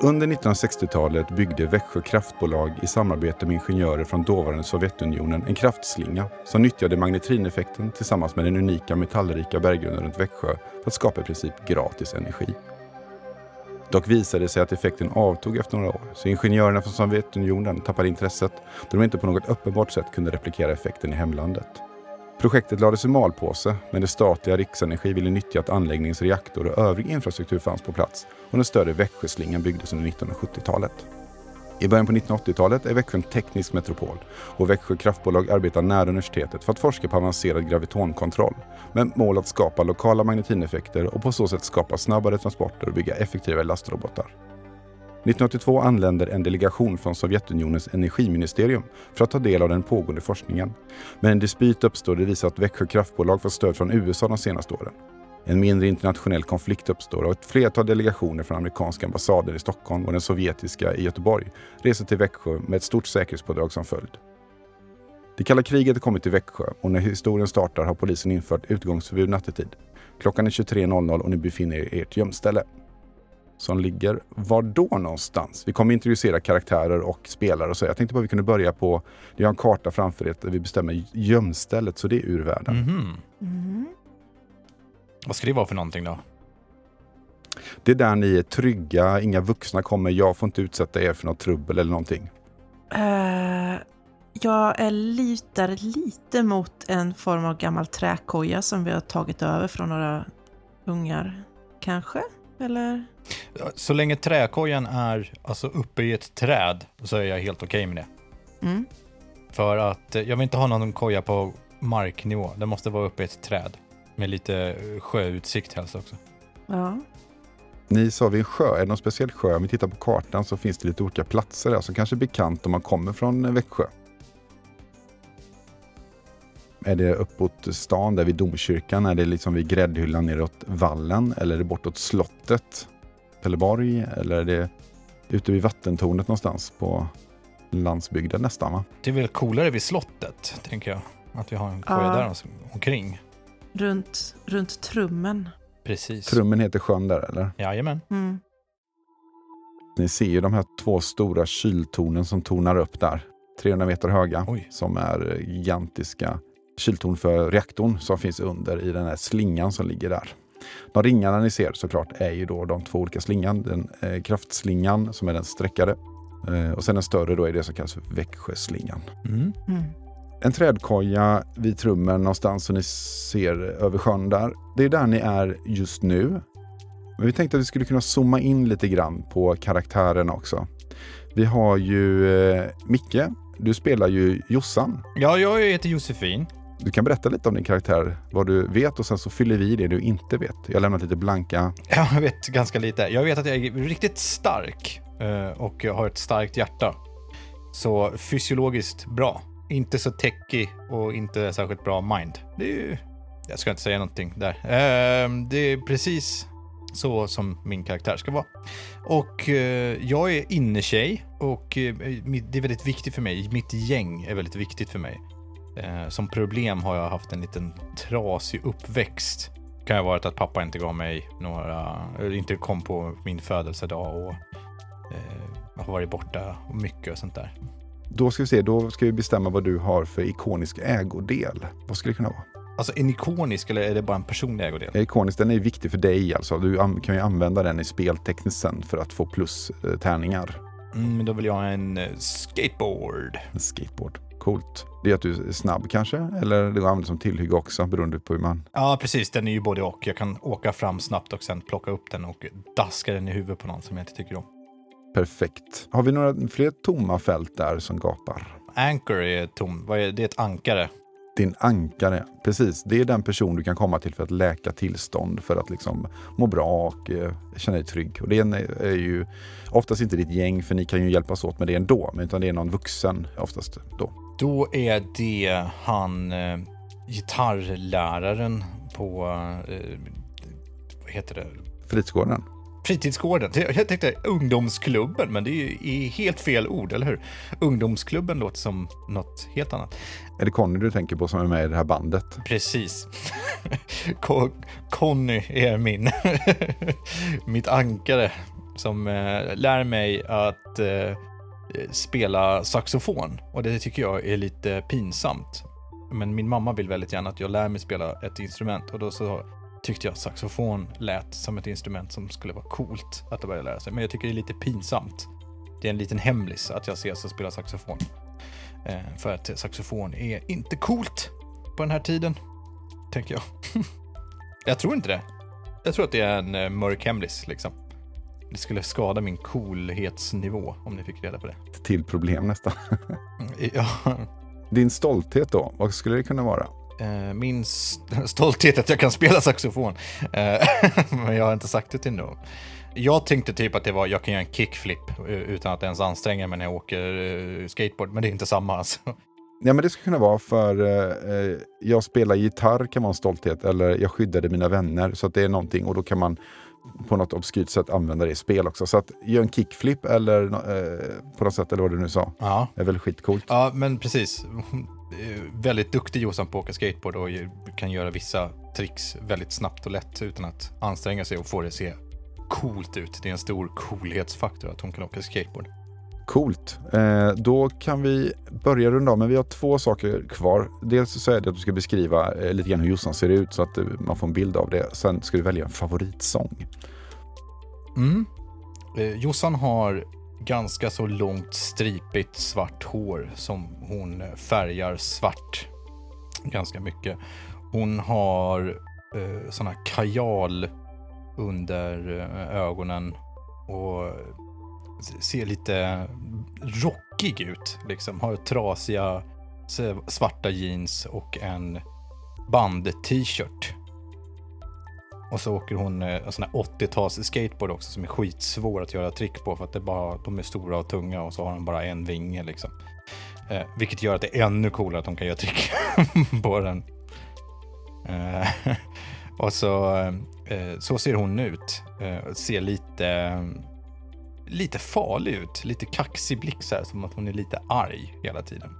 Under 1960-talet byggde Växjö kraftbolag i samarbete med ingenjörer från dåvarande Sovjetunionen en kraftslinga som nyttjade magnetrineffekten tillsammans med den unika metallrika berggrunden runt Växjö för att skapa i princip gratis energi. Dock visade det sig att effekten avtog efter några år, så ingenjörerna från Sovjetunionen tappade intresset då de inte på något uppenbart sätt kunde replikera effekten i hemlandet. Projektet lades i malpåse, men det statliga Riksenergi ville nyttja att anläggningens reaktor och övrig infrastruktur fanns på plats och den större Växjöslingan byggdes under 1970-talet. I början på 1980-talet är Växjö en teknisk metropol och Växjö kraftbolag arbetar nära universitetet för att forska på avancerad gravitonkontroll med mål att skapa lokala magnetineffekter och på så sätt skapa snabbare transporter och bygga effektivare lastrobotar. 1982 anländer en delegation från Sovjetunionens energiministerium för att ta del av den pågående forskningen. Men en dispyt uppstår det visar att Växjö kraftbolag fått stöd från USA de senaste åren. En mindre internationell konflikt uppstår och ett flertal delegationer från amerikanska ambassader i Stockholm och den sovjetiska i Göteborg reser till Växjö med ett stort säkerhetspådrag som följd. Det kalla kriget har kommit till Växjö och när historien startar har polisen infört utgångsförbud nattetid. Klockan är 23.00 och ni befinner er i ert gömställe. Som ligger var då någonstans? Vi kommer introducera karaktärer och spelare och så. Jag tänkte bara vi kunde börja på, vi har en karta framför er där vi bestämmer gömstället så det är ur världen. Mhm. Mm. Vad ska det vara för någonting då? Det är där ni är trygga, inga vuxna kommer, jag får inte utsätta er för något trubbel eller någonting. Eh, jag är lutar lite mot en form av gammal träkoja som vi har tagit över från några ungar. Kanske? Eller? Så länge träkojan är alltså uppe i ett träd så är jag helt okej med det. Mm. För att eh, jag vill inte ha någon koja på marknivå. Den måste vara uppe i ett träd. Med lite eh, sjöutsikt helst också. Ja. Ni sa vid en sjö, är det någon speciell sjö? Om vi tittar på kartan så finns det lite olika platser där som kanske är bekant om man kommer från Växjö. Är det uppåt stan där vid domkyrkan? Är det liksom vid gräddhyllan neråt vallen? Eller är det bortåt slottet? Pelleborg? Eller är det ute vid vattentornet någonstans på landsbygden nästan va? Det är väl coolare vid slottet, tänker jag. Att vi har en koja Ja. där omkring. Runt, runt trummen. Precis. Trummen heter sjön där eller? Jajamän. Mm. Ni ser ju de här två stora kyltornen som tornar upp där. 300 meter höga. Oj. Som är gigantiska kyltorn för reaktorn som finns under i den här slingan som ligger där. De ringarna ni ser såklart är ju då de två olika slingan. Den eh, kraftslingan som är den streckade eh, och sen den större då är det som kallas för Växjöslingan. Mm. Mm. En trädkoja vid trummen någonstans som ni ser över sjön där. Det är där ni är just nu. Men vi tänkte att vi skulle kunna zooma in lite grann på karaktärerna också. Vi har ju eh, Micke, du spelar ju Jossan. Ja, jag heter Josefin. Du kan berätta lite om din karaktär, vad du vet och sen så fyller vi i det du inte vet. Jag har lämnat lite blanka. Ja, Jag vet ganska lite. Jag vet att jag är riktigt stark eh, och jag har ett starkt hjärta. Så fysiologiskt bra. Inte så techy och inte särskilt bra mind. Det är ju... Jag ska inte säga någonting där. Ehm, det är precis så som min karaktär ska vara. Och eh, jag är innertjej och eh, det är väldigt viktigt för mig. Mitt gäng är väldigt viktigt för mig. Eh, Som problem har jag haft en liten trasig uppväxt kan ju ha varit att pappa inte gav mig några, eller inte kom på min födelsedag och eh, har varit borta mycket och sånt där. Då ska vi se, då ska vi bestämma vad du har för ikonisk ägodel. Vad skulle det kunna vara? Alltså en ikonisk eller är det bara en personlig ägodel? Ja, Ikonisk, den är viktig för dig alltså. Du an- kan ju använda den i speltekniskt sen för att få plus eh, tärningar. Mm, då vill jag ha en eh, skateboard. En skateboard. Coolt. Det är att du är snabb kanske? Eller det går att använda som tillhygge också beroende på hur man... Ja, precis. Den är ju både och. Jag kan åka fram snabbt och sen plocka upp den och daska den i huvudet på någon som jag inte tycker om. Perfekt. Har vi några fler tomma fält där som gapar? Anchor är tom. Är, det är ett ankare. Din ankare, precis. Det är den person du kan komma till för att läka tillstånd, för att liksom må bra och eh, känna dig trygg. Och det är, är ju oftast inte ditt gäng, för ni kan ju hjälpas åt med det ändå, men utan det är någon vuxen oftast då. Då är det han eh, gitarrläraren på, eh, vad heter det, Fritidsgården. Fritidsgården. Jag tänkte ungdomsklubben, men det är ju helt fel ord, eller hur? Ungdomsklubben låter som något helt annat. Är det Conny du tänker på som är med i det här bandet? Precis. Conny är min, mitt ankare. som eh, lär mig att eh, Eh, spela saxofon och det tycker jag är lite pinsamt. Men min mamma vill väldigt gärna att jag lär mig spela ett instrument och då så tyckte jag saxofon lät som ett instrument som skulle vara coolt att börja lära sig. Men jag tycker det är lite pinsamt. Det är en liten hemlis att jag ses och spelar saxofon. Eh, för att saxofon är inte coolt på den här tiden, tänker jag. jag tror inte det. Jag tror att det är en eh, mörk hemlis liksom. Det skulle skada min coolhetsnivå om ni fick reda på det. Ett till problem nästan. ja. Din stolthet då, vad skulle det kunna vara? Eh, min st- stolthet att jag kan spela saxofon. Eh, men jag har inte sagt det till någon. Jag tänkte typ att det var, jag kan göra en kickflip eh, utan att ens anstränga mig när jag åker skateboard, men det är inte samma alltså. Ja, men det skulle kunna vara för eh, jag spelar gitarr kan vara en stolthet eller jag skyddade mina vänner så att det är någonting och då kan man på något obskyrt sätt använda det i spel också. Så att göra en kickflip eller eh, på något sätt, eller vad du nu sa, ja. är väl skitcoolt. Ja, men precis. Väldigt duktig Jossan på att åka skateboard och kan göra vissa tricks väldigt snabbt och lätt utan att anstränga sig och få det att se coolt ut. Det är en stor coolhetsfaktor att hon kan åka skateboard. Coolt. Eh, då kan vi börja runda av, men vi har två saker kvar. Dels så är det att du ska beskriva eh, lite grann hur Jossan ser ut så att eh, man får en bild av det. Sen ska du välja en favoritsång. Mm. Eh, Jossan har ganska så långt stripigt svart hår som hon eh, färgar svart ganska mycket. Hon har eh, sådana kajal under eh, ögonen och ser lite rockig ut. Liksom. Har trasiga svarta jeans och en band-t-shirt. Och så åker hon eh, en sån här 80-tals skateboard också som är skitsvår att göra trick på för att det bara, de är stora och tunga och så har de bara en vinge liksom. Eh, vilket gör att det är ännu coolare att de kan göra trick på den. Eh, och så, eh, så ser hon ut. Eh, ser lite lite farlig ut. Lite kaxig blick så här, som att hon är lite arg hela tiden.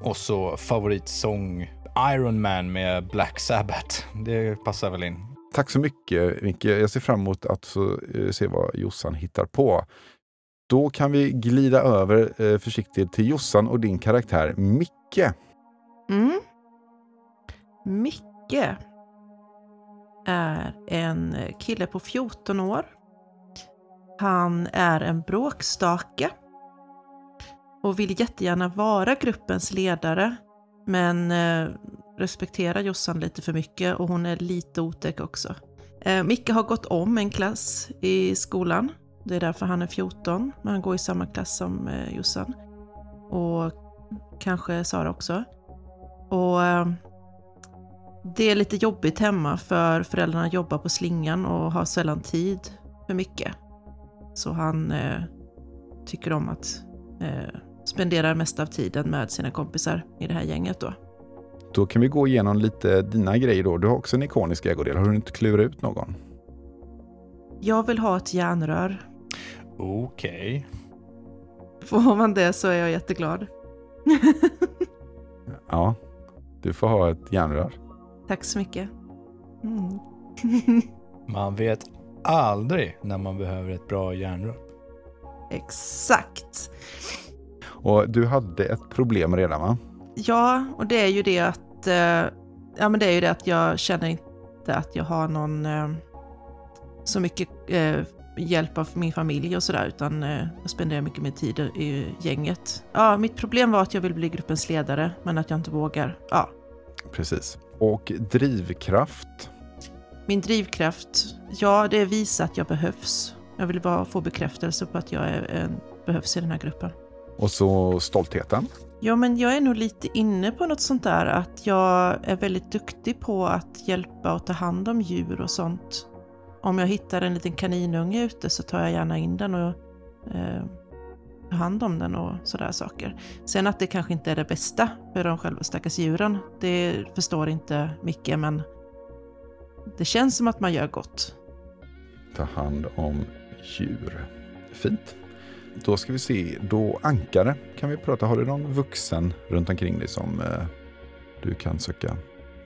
Och så favoritsång Iron Man med Black Sabbath. Det passar väl in. Tack så mycket Micke. Jag ser fram emot att få eh, se vad Jossan hittar på. Då kan vi glida över eh, försiktigt till Jossan och din karaktär Micke. Mm. Micke är en kille på 14 år han är en bråkstake och vill jättegärna vara gruppens ledare men eh, respekterar Jossan lite för mycket och hon är lite otäck också. Eh, Micke har gått om en klass i skolan. Det är därför han är 14, men han går i samma klass som eh, Jossan. Och kanske Sara också. Och eh, det är lite jobbigt hemma för föräldrarna jobbar på slingan och har sällan tid för mycket. Så han eh, tycker om att eh, spendera mest av tiden med sina kompisar i det här gänget då. Då kan vi gå igenom lite dina grejer då. Du har också en ikonisk ägodel. Har du inte klurat ut någon? Jag vill ha ett järnrör. Okej. Okay. Får man det så är jag jätteglad. ja, du får ha ett järnrör. Tack så mycket. Mm. man vet aldrig när man behöver ett bra järnrör. Exakt. Och du hade ett problem redan va? Ja, och det är ju det att, eh, ja men det är ju det att jag känner inte att jag har någon eh, så mycket eh, hjälp av min familj och sådär, utan eh, jag spenderar mycket mer tid i gänget. Ja, mitt problem var att jag vill bli gruppens ledare, men att jag inte vågar. Ja. Precis. Och drivkraft? Min drivkraft, ja det är visa att jag behövs. Jag vill bara få bekräftelse på att jag är, en, behövs i den här gruppen. Och så stoltheten? Ja, men jag är nog lite inne på något sånt där att jag är väldigt duktig på att hjälpa och ta hand om djur och sånt. Om jag hittar en liten kaninunge ute så tar jag gärna in den och eh, tar hand om den och sådär saker. Sen att det kanske inte är det bästa för de själva stackars djuren, det förstår inte Micke, men det känns som att man gör gott. Ta hand om djur. Fint. Då ska vi se, då ankare kan vi prata. Har du någon vuxen runt omkring dig som eh, du kan söka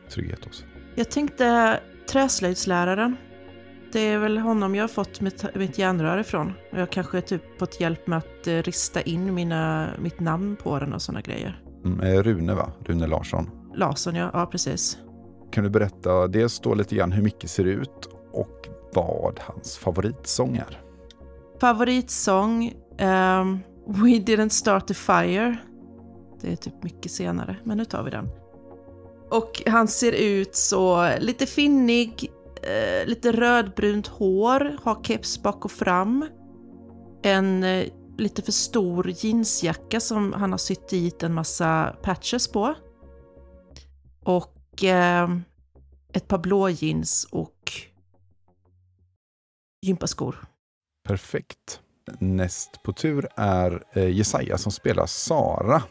trygghet hos? Jag tänkte träslöjdsläraren. Det är väl honom jag har fått mitt, mitt järnrör ifrån. Och jag har kanske typ fått hjälp med att eh, rista in mina, mitt namn på den och sådana grejer. Mm, Rune va? Rune Larsson. Larsson, ja. Ja, precis. Kan du berätta dels då lite grann hur Micke ser ut och vad hans favoritsång är? Favoritsång? Um, We didn't start the fire. Det är typ mycket senare, men nu tar vi den. Och han ser ut så lite finnig, eh, lite rödbrunt hår, har keps bak och fram. En eh, lite för stor jeansjacka som han har sytt dit en massa patches på. Och eh, ett par blå jeans och gympaskor. Perfekt. Näst på tur är eh, Jesaja som spelar Sara.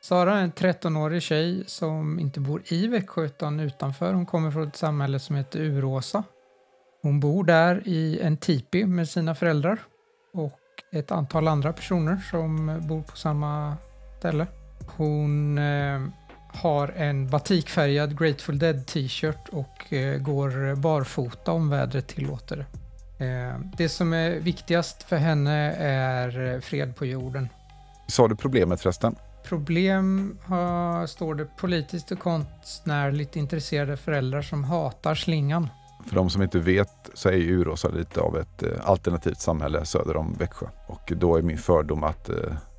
Sara är en 13-årig tjej som inte bor i Växjö utan utanför. Hon kommer från ett samhälle som heter Uråsa. Hon bor där i en tipi med sina föräldrar och ett antal andra personer som bor på samma ställe. Hon eh, har en batikfärgad Grateful Dead t-shirt och eh, går barfota om vädret tillåter det. Eh, det som är viktigast för henne är eh, fred på jorden. Sa du problemet förresten? Problem har, står det politiskt och konstnärligt intresserade föräldrar som hatar slingan. För de som inte vet så är ju Uråsa lite av ett eh, alternativt samhälle söder om Växjö. Och då är min fördom att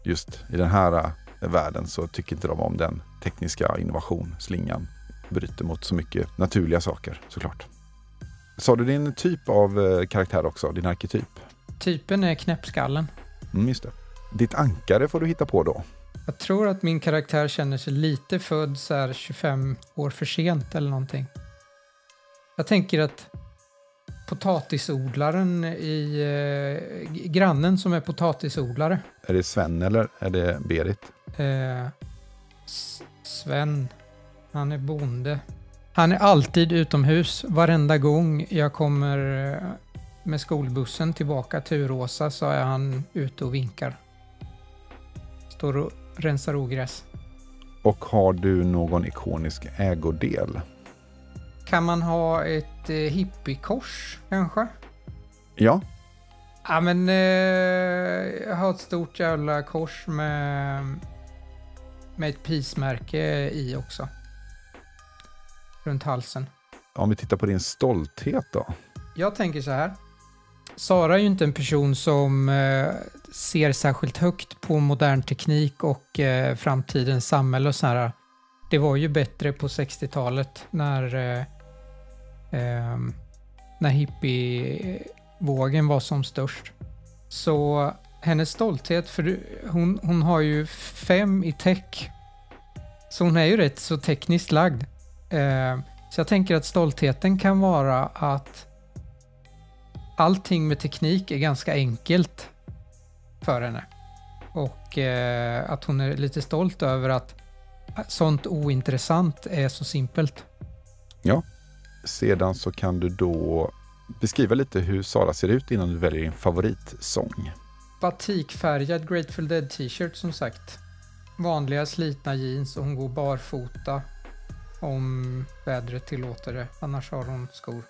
just i den här världen så tycker inte de om den tekniska innovation, slingan, bryter mot så mycket naturliga saker såklart. Sa du din typ av eh, karaktär också, din arketyp? Typen är knäppskallen. Mm, just det. Ditt ankare får du hitta på då. Jag tror att min karaktär känner sig lite född så här 25 år för sent eller någonting. Jag tänker att potatisodlaren i eh, grannen som är potatisodlare. Är det Sven eller är det Berit? Eh, Sven, han är bonde. Han är alltid utomhus. Varenda gång jag kommer eh, med skolbussen tillbaka till Uråsa så är han ute och vinkar. Står och rensar ogräs. Och har du någon ikonisk ägodel? Kan man ha ett eh, hippiekors kanske? Ja, Ja men eh, jag har ett stort jävla kors med, med ett pismärke i också. Runt halsen. om vi tittar på din stolthet då. Jag tänker så här. Sara är ju inte en person som eh, ser särskilt högt på modern teknik och eh, framtidens samhälle och så här. Det var ju bättre på 60-talet när, eh, ehm, när hippievågen var som störst. Så hennes stolthet, för hon, hon har ju fem i tech. Så hon är ju rätt så tekniskt lagd. Eh, så jag tänker att stoltheten kan vara att allting med teknik är ganska enkelt för henne. Och eh, att hon är lite stolt över att sånt ointressant är så simpelt. Ja, Sedan så kan du då beskriva lite hur Sara ser ut innan du väljer din favoritsång. Batikfärgad Grateful Dead t-shirt som sagt. Vanliga slitna jeans och hon går barfota om vädret tillåter det. Annars har hon skor.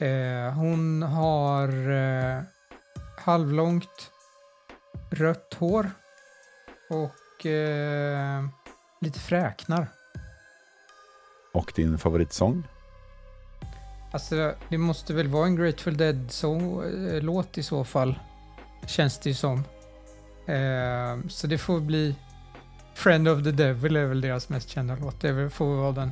Eh, hon har eh, halvlångt rött hår och eh, lite fräknar. Och din favoritsång? Alltså, det måste väl vara en Grateful Dead-låt i så fall. Känns det ju som. Eh, så det får bli Friend of the Devil är väl deras mest kända låt. Det får vara den.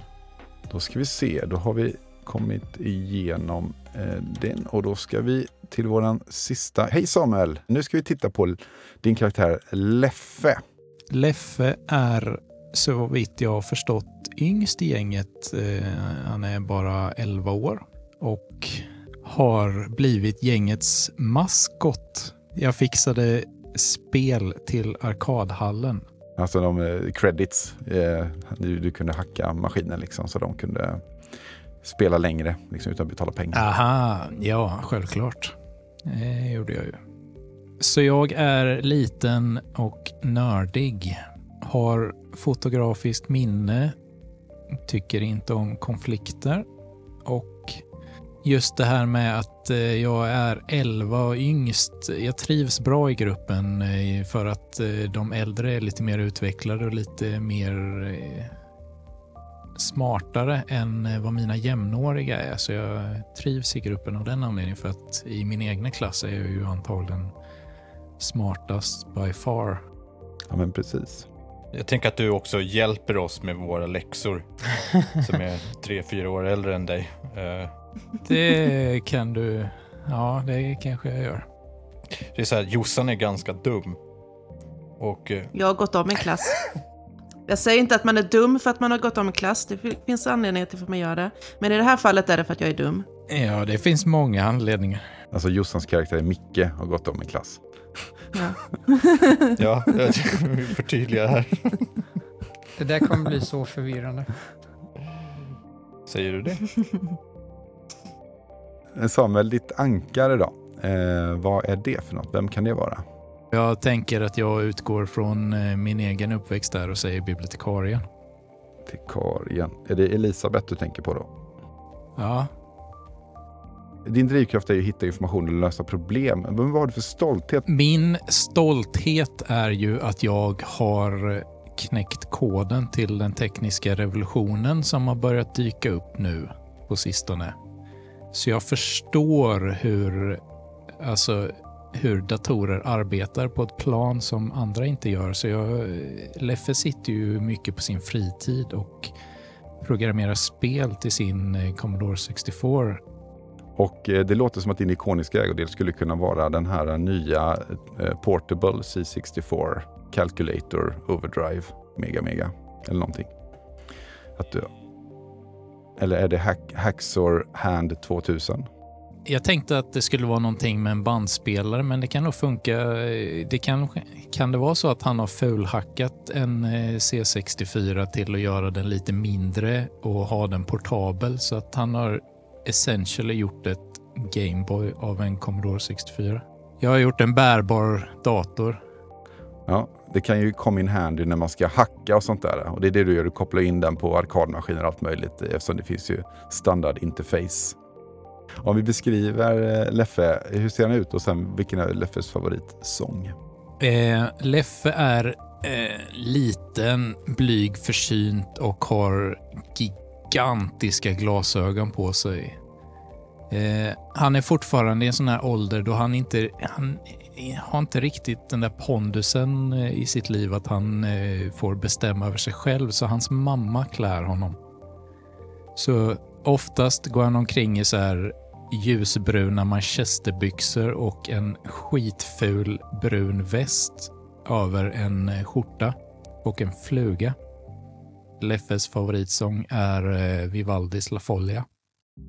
Då ska vi se, då har vi kommit igenom eh, den och då ska vi till våran sista. Hej Samuel! Nu ska vi titta på din karaktär Leffe. Leffe är så vitt jag har förstått yngst i gänget. Eh, han är bara 11 år och har blivit gängets maskot. Jag fixade spel till arkadhallen. Alltså de eh, credits. Eh, du, du kunde hacka maskinen liksom så de kunde spela längre liksom, utan att betala pengar. Aha, ja, självklart. Det gjorde jag ju. Så jag är liten och nördig. Har fotografiskt minne. Tycker inte om konflikter. Och just det här med att eh, jag är 11 och yngst. Jag trivs bra i gruppen eh, för att eh, de äldre är lite mer utvecklade och lite mer smartare än vad mina jämnåriga är. Så jag trivs i gruppen av den anledningen för att i min egna klass är jag ju antagligen smartast by far. Ja, men precis. Jag tänker att du också hjälper oss med våra läxor som är tre, fyra år äldre än dig. Det kan du... Ja, det kanske jag gör. Det är så här, Jossan är ganska dum. Och eh, Jag har gått om en klass. Jag säger inte att man är dum för att man har gått om en klass. Det fi- finns anledningar till att man gör det. Men i det här fallet är det för att jag är dum. Ja, det finns många anledningar. Alltså Jossans karaktär är Micke har gått om en klass. Ja. ja, jag vill förtydliga här. Det där kommer bli så förvirrande. Säger du det? Eh, Samuel, ditt ankare då? Eh, vad är det för något? Vem kan det vara? Jag tänker att jag utgår från eh, min egen uppväxt där och säger bibliotekarien. Vikarien. Är det Elisabeth du tänker på då? Ja, Din drivkraft är ju att hitta information och lösa problem. Men vad har du för stolthet? min stolthet är ju att jag har knäckt koden till den tekniska revolutionen som har börjat dyka upp nu på sistone. Så jag förstår hur, alltså, hur datorer arbetar på ett plan som andra inte gör. Så jag, Leffe sitter ju mycket på sin fritid och programmerar spel till sin eh, Commodore 64 Och eh, det låter som att din ikoniska ägodel skulle kunna vara den här eh, nya Portable C64 Calculator Overdrive Mega Mega eller någonting. Att du, eller är det Hack, Hacksaw Hand 2000? Jag tänkte att det skulle vara någonting med en bandspelare, men det kan nog funka. Det kan, kan det vara så att han har fulhackat en eh, C64 till att göra den lite mindre och ha den portabel så att han har essentially gjort ett Gameboy av en Commodore 64. Jag har gjort en bärbar dator. Ja, det kan ju komma in handy när man ska hacka och sånt där. Och det är det du gör, du kopplar in den på arkadmaskiner och allt möjligt eh, eftersom det finns ju standard interface. Om vi beskriver eh, Leffe, hur ser han ut och sen vilken är Leffes favoritsång? Eh, Leffe är eh, liten, blyg, försynt och har gigantiska glasögon på sig. Eh, han är fortfarande i en sån här ålder då han inte han har inte riktigt den där pondusen eh, i sitt liv att han eh, får bestämma över sig själv, så hans mamma klär honom. Så oftast går han omkring i så här ljusbruna manchesterbyxor och en skitful brun väst över en eh, skjorta och en fluga. Leffes favoritsång är Vivaldis La Folia.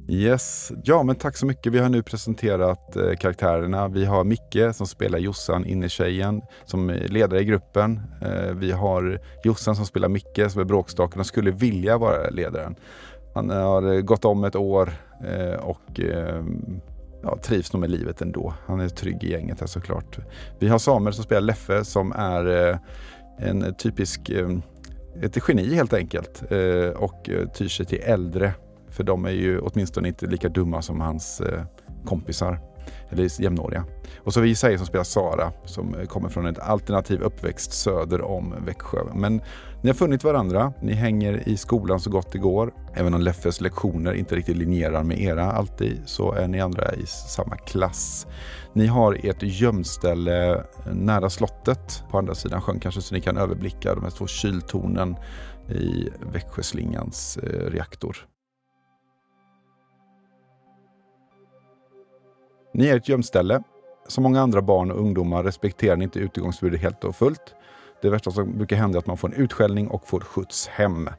Yes, ja men tack så mycket. Vi har nu presenterat eh, karaktärerna. Vi har Micke som spelar Jossan, innertjejen, som är ledare i gruppen. Eh, vi har Jossan som spelar Micke som är bråkstaken och skulle vilja vara ledaren. Han eh, har eh, gått om ett år eh, och eh, ja, trivs nog med livet ändå. Han är trygg i gänget här såklart. Vi har Samuel som spelar Leffe som är eh, en typisk, eh, ett geni helt enkelt eh, och eh, tyr sig till äldre för de är ju åtminstone inte lika dumma som hans eh, kompisar. Eller jämnåriga. Och så har vi Isaia som spelar Sara som eh, kommer från en alternativ uppväxt söder om Växjö. Men ni har funnit varandra. Ni hänger i skolan så gott det går. Även om Leffes lektioner inte riktigt linjerar med era alltid så är ni andra i samma klass. Ni har ert gömställe eh, nära slottet på andra sidan sjön kanske så ni kan överblicka de här två kyltornen i Växjöslingans eh, reaktor. Ni är ett gömställe. Som många andra barn och ungdomar respekterar ni inte utegångsförbudet helt och fullt. Det värsta som brukar hända är att man får en utskällning och får skjuts hem.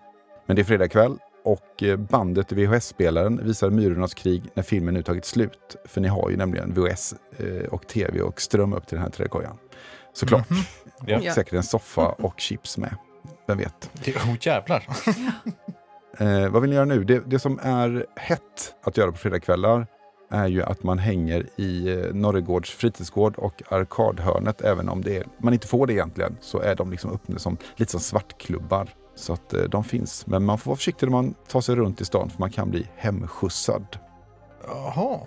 Men det är fredag kväll och eh, bandet till VHS-spelaren visar Myrornas krig när filmen nu tagit slut. För ni har ju nämligen VHS eh, och tv och ström upp till den här trädkojan. Såklart. Ja. Och säkert en soffa och chips med. Vem vet? Det, oh, jävlar. Eh, vad vill ni göra nu? Det, det som är hett att göra på fredagskvällar är ju att man hänger i eh, Norregårds fritidsgård och arkadhörnet. Även om det är, man inte får det egentligen så är de liksom öppna som lite som svartklubbar. Så att eh, de finns. Men man får vara försiktig när man tar sig runt i stan för man kan bli hemskjutsad. Jaha.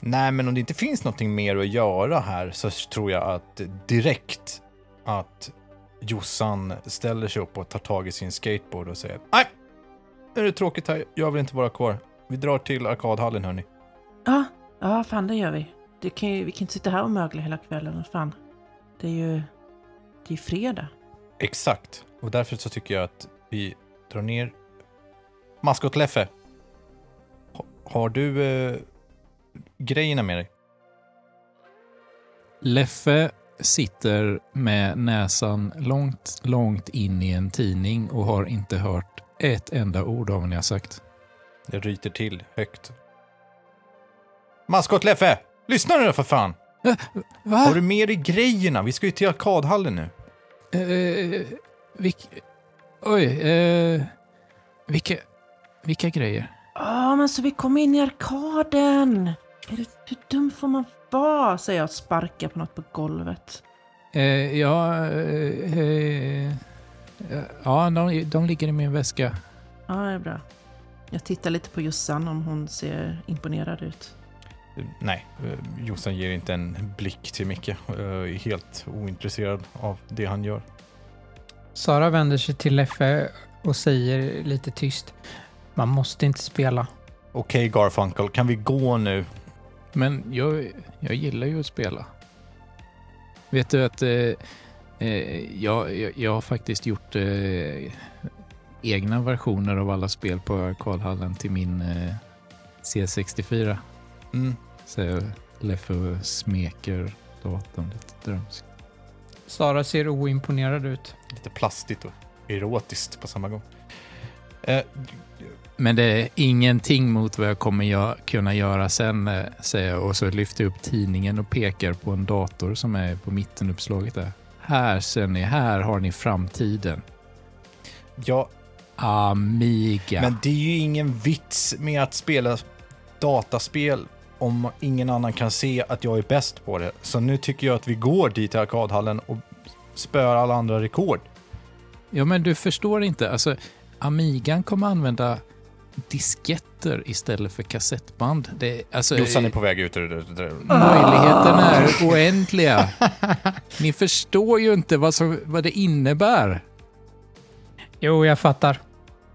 Nej, men om det inte finns någonting mer att göra här så tror jag att direkt att Jossan ställer sig upp och tar tag i sin skateboard och säger Nej, nu är det tråkigt här. Jag vill inte vara kvar. Vi drar till arkadhallen hörni. Ja, ja fan det gör vi. Det kan ju, vi kan inte sitta här och mögla hela kvällen. Fan. Det är ju det är fredag. Exakt. Och därför så tycker jag att vi drar ner. Maskot Leffe. Ha- Har du eh, grejerna med dig? Leffe sitter med näsan långt, långt in i en tidning och har inte hört ett enda ord av vad ni har sagt. Det ryter till högt. Maskot Leffe! Lyssna nu då för fan! Va? Har du med dig grejerna? Vi ska ju till arkadhallen nu. Eh, vilk... Oj, eh, vilka, vilka grejer? Ja, men så vi kom in i arkaden. Är du, hur dum får man vara? Säger jag och sparkar på något på golvet. Eh, ja, eh, ja de, de ligger i min väska. Ja, det är bra. Jag tittar lite på Jossan om hon ser imponerad ut. Nej, eh, Jossan ger inte en blick till Micke. Eh, Är helt ointresserad av det han gör. Sara vänder sig till Leffe och säger lite tyst. Man måste inte spela. Okej Garfunkel, kan vi gå nu? Men jag, jag gillar ju att spela. Vet du att eh, eh, jag, jag, jag har faktiskt gjort eh, egna versioner av alla spel på arkadhallen till min eh, C64. Mm. Så Leffe och smeker datorn lite drömskt. Sara ser oimponerad ut. Lite plastigt och erotiskt på samma gång. Eh, Men det är ingenting mot vad jag kommer gö- kunna göra sen, eh, säger jag. Och så lyfter jag upp tidningen och pekar på en dator som är på mittenuppslaget där. Här ser ni, här har ni framtiden. ja, Amiga. men det är ju ingen vits med att spela dataspel om ingen annan kan se att jag är bäst på det. Så nu tycker jag att vi går dit till arkadhallen och spöar alla andra rekord. Ja, men du förstår inte. Alltså, Amigan kommer använda disketter istället för kassettband. Det, alltså, Jossan är på väg ut ur det. det- Möjligheterna är oändliga. Ni förstår ju inte vad, som, vad det innebär. Jo, jag fattar.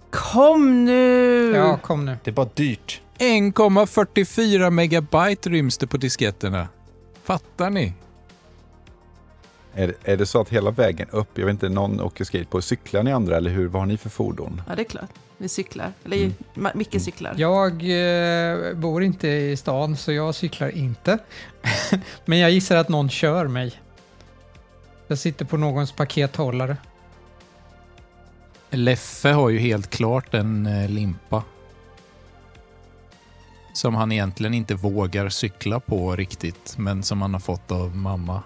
Kom nu! Ja, kom nu. Det är bara dyrt. 1,44 megabyte ryms det på disketterna. Fattar ni? Är, är det så att hela vägen upp, jag vet inte, någon åker skateboard, cyklar ni andra eller hur? Vad har ni för fordon? Ja, det är klart. Vi cyklar. Eller Mm. Micke cyklar. Jag eh, bor inte i stan, så jag cyklar inte. Men jag gissar att någon kör mig. Jag sitter på någons pakethållare. Leffe har ju helt klart en eh, limpa. Som han egentligen inte vågar cykla på riktigt, men som han har fått av mamma.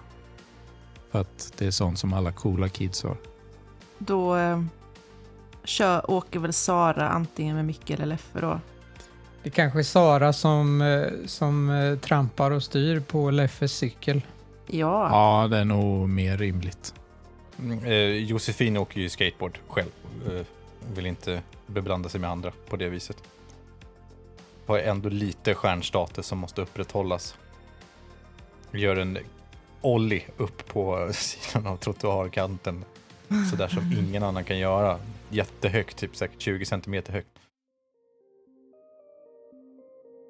För att det är sånt som alla coola kids har. Då eh, kör, åker väl Sara antingen med Micke eller Leffe då. Det kanske är Sara som, eh, som eh, trampar och styr på Leffes cykel. Ja. Ja, det är nog mer rimligt. Mm, Eh, Josefin åker ju skateboard själv. Eh, vill inte beblanda sig med andra på det viset. Har ändå lite stjärnstatus som måste upprätthållas. Gör en ollie upp på sidan av trottoarkanten. Sådär som ingen annan kan göra. Jättehögt, typ säkert 20 centimeter högt.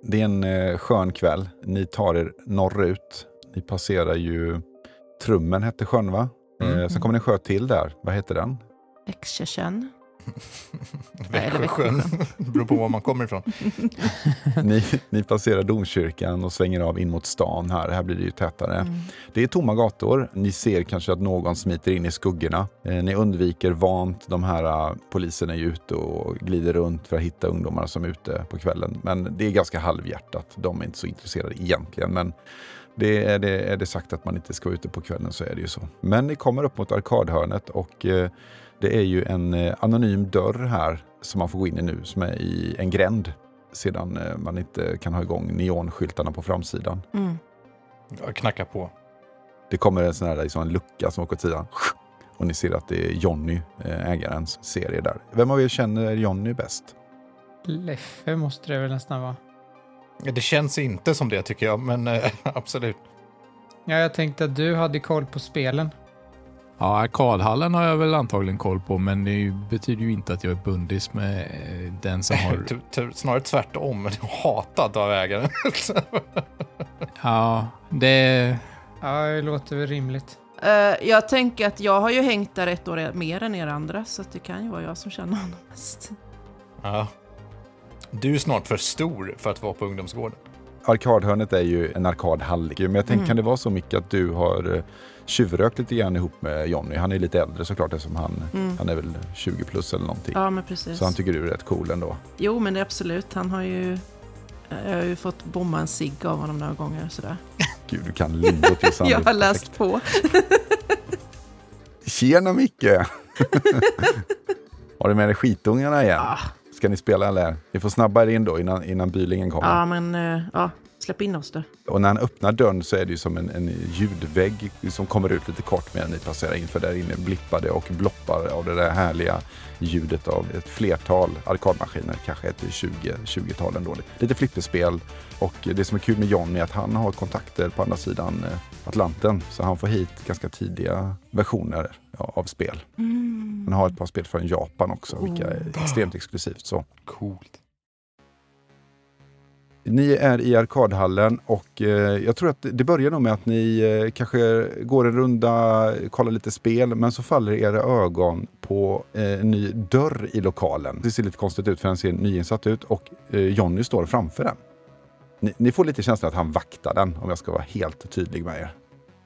Det är en eh, skön kväll. Ni tar er norrut. Ni passerar ju Trummen hette sjön va? Mm. Eh, sen kommer ni en sjö till där. Vad heter den? Exersen. Växjösjön. Det beror på var man kommer ifrån. ni, ni passerar domkyrkan och svänger av in mot stan här. Här blir det ju tätare. Mm. Det är tomma gator. Ni ser kanske att någon smiter in i skuggorna. Eh, ni undviker vant. De här uh, poliserna är ju ute och glider runt för att hitta ungdomar som är ute på kvällen. Men det är ganska halvhjärtat. De är inte så intresserade egentligen. Men det är, det, är det sagt att man inte ska vara ute på kvällen så är det ju så. Men ni kommer upp mot arkadhörnet och eh, det är ju en eh, anonym dörr här som man får gå in i nu som är i en gränd sedan eh, man inte kan ha igång neonskyltarna på framsidan. Mm. Jag knackar på. Det kommer en sån här liksom, en lucka som åker åt sidan. Och ni ser att det är Jonny, eh, ägarens serie där. Vem av er känner Jonny bäst? Leffe måste det väl nästan vara. Det känns inte som det tycker jag, men eh, absolut. Ja, jag tänkte att du hade koll på spelen. Ja, arkadhallen har jag väl antagligen koll på, men det betyder ju inte att jag är bundis med eh, den som har... T- t- Snarare tvärtom, du hatad av ägaren. Ja, det... Ja, det låter väl rimligt. Eh, jag tänker att jag har ju hängt där ett år mer än er andra, så att det kan ju vara jag som känner honom mest. ja. Du är snart för stor för att vara på ungdomsgården. Arkadhörnet är ju en arkadhall. Men jag tänker, Mm. kan det vara så mycket att du har eh, tjuvrökt lite grann ihop med Jonny? Han är lite äldre såklart eftersom han, Mm. han är väl 20 plus eller någonting. Ja, men precis. Så han tycker du är rätt cool ändå. Jo, men det är absolut. Han har ju... Jag har ju fått bomma en cigg av honom några gånger. Sådär. Gud, du kan till Sandro. Jag har läst på. Tjena Micke! har du med dig skitungarna igen? Ah, Ska ni spela eller? Vi får snabba er in då innan, innan bylingen kommer. ja, men eh, ja, släpp in oss då. Och när han öppnar dörren så är det ju som en, en ljudvägg som kommer ut lite kort medan ni passerar in. För där inne blippar det och bloppar av det där härliga ljudet av ett flertal arkadmaskiner. Kanske ett 20, 20-tal ändå. Lite flipperspel. Och det som är kul med John är att han har kontakter på andra sidan eh, Atlanten. Så han får hit ganska tidiga versioner av spel. Mm. Han har ett par spel från Japan också, vilka är extremt exklusivt. Så. Coolt. Ni är i arkadhallen och eh, jag tror att det börjar nog med att ni eh, kanske går en runda, kollar lite spel, men så faller era ögon på eh, en ny dörr i lokalen. Det ser lite konstigt ut för den ser nyinsatt ut och eh, Jonny står framför den. Ni, ni får lite känslan att han vaktar den om jag ska vara helt tydlig med er.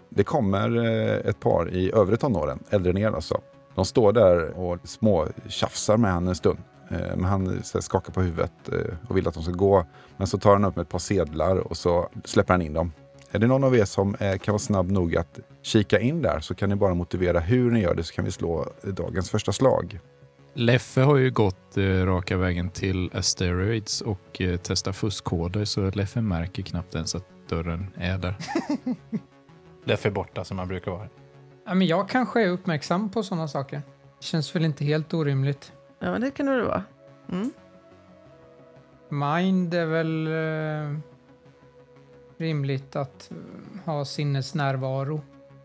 Det kommer eh, ett par i övre tonåren, äldre än er alltså. De står där och små tjafsar med henne en stund. Eh, Men han skakar på huvudet eh, och vill att de ska gå. Men så tar han upp ett par sedlar och så släpper han in dem. Är det någon av er som eh, kan vara snabb nog att kika in där så kan ni bara motivera hur ni gör det så kan vi slå dagens första slag. Leffe har ju gått raka vägen till Asteroids och testat fuskkoder så Leffe märker knappt ens att dörren är där. Leffe är borta som han brukar vara. Ja, men jag kanske är uppmärksam på sådana saker. Känns väl inte helt orimligt. Ja, men det kan det väl vara. Mm. Mind är väl eh, rimligt att eh, ha sinnesnärvaro.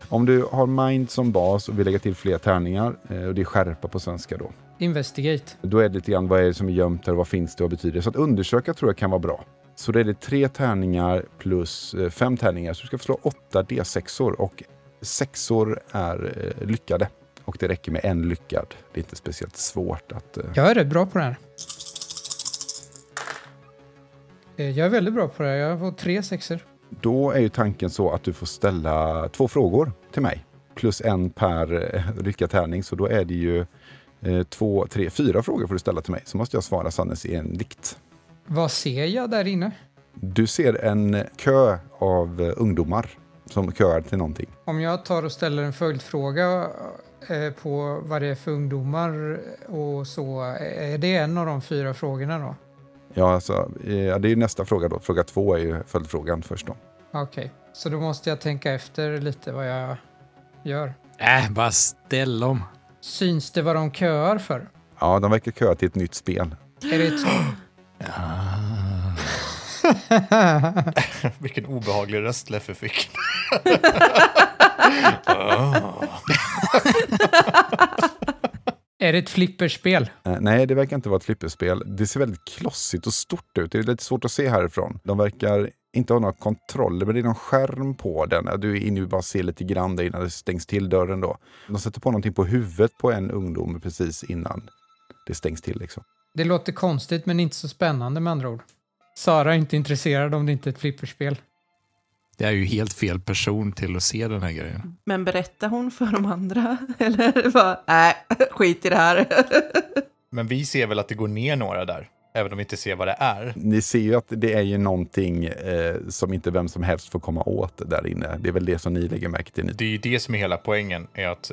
Om du har mind som bas och vill lägga till fler tärningar, eh, och det är skärpa på svenska då. Investigate. Då är det lite grann vad är det som är gömt här, vad finns det och vad betyder det? Så att undersöka tror jag kan vara bra. Så då är det tre tärningar plus eh, fem tärningar. Så du ska få slå åtta D6or och sexor är eh, lyckade. Och det räcker med en lyckad. Det är inte speciellt svårt att... eh, Jag är rätt bra på det här. Eh, Jag är väldigt bra på det här. Jag fått tre sexer. Då är ju tanken så att du får ställa två frågor till mig. Plus en per eh, lyckad tärning. Så då är det ju eh, två, tre, fyra frågor får du ställa till mig. Så måste jag svara sannes i en dikt. Vad ser jag där inne? Du ser en kö av ungdomar som köar till någonting. Om jag tar och ställer en följdfråga på vad det är för ungdomar och så, är det en av de fyra frågorna då? Ja, alltså, eh, ja, det är ju nästa fråga då. Fråga två är ju följdfrågan först då. Okej, så då måste jag tänka efter lite vad jag gör. Äh, bara ställ dem. Syns det vad de köar för? Ja, de verkar köa till ett nytt spel. Är det ett... Vilken obehaglig röst Leffe fick. är det ett flipperspel? Eh, nej, det verkar inte vara ett flipperspel. Det ser väldigt klossigt och stort ut. Det är lite svårt att se härifrån. De verkar inte ha några kontroller, men det är någon skärm på den. Du är inne och bara ser lite grann där innan det stängs till dörren då. De sätter på någonting på huvudet på en ungdom precis innan det stängs till liksom. Det låter konstigt men inte så spännande med andra ord. Sara är inte intresserad om det inte är ett flipperspel. Det är ju helt fel person till att se den här grejen. Men berättar hon för de andra? Eller bara, nej, skit i det här. Men vi ser väl att det går ner några där, även om vi inte ser vad det är. Ni ser ju att det är ju någonting eh, som inte vem som helst får komma åt där inne. Det är väl det som ni lägger märke till. Det är ju det som är hela poängen, är att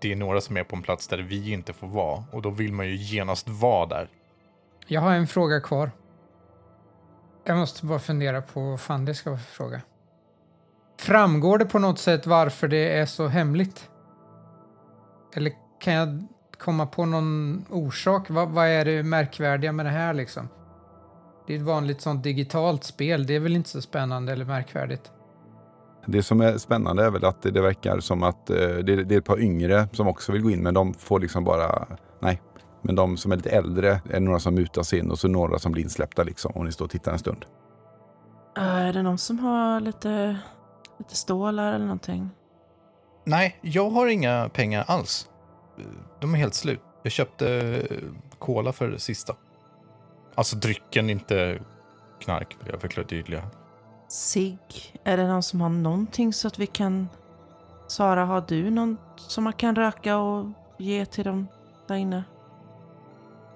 det är några som är på en plats där vi inte får vara. Och då vill man ju genast vara där. Jag har en fråga kvar. Jag måste bara fundera på vad fan det ska vara för fråga. Framgår det på något sätt varför det är så hemligt? Eller kan jag komma på någon orsak? Vad, vad är det märkvärdiga med det här liksom? Det är ett vanligt sånt digitalt spel. Det är väl inte så spännande eller märkvärdigt. Det som är spännande är väl att det, det verkar som att eh, det, det är ett par yngre som också vill gå in men de får liksom bara, nej. Men de som är lite äldre är några som mutas in och så några som blir insläppta liksom om ni står och tittar en stund. Är det någon som har lite, lite stålar eller någonting? Nej, jag har inga pengar alls. De är helt slut. Jag köpte cola för det sista. Alltså drycken, inte knark, vill jag förklara tydliga. Sig, är det någon som har någonting så att vi kan... Sara, har du någon som man kan röka och ge till dem där inne?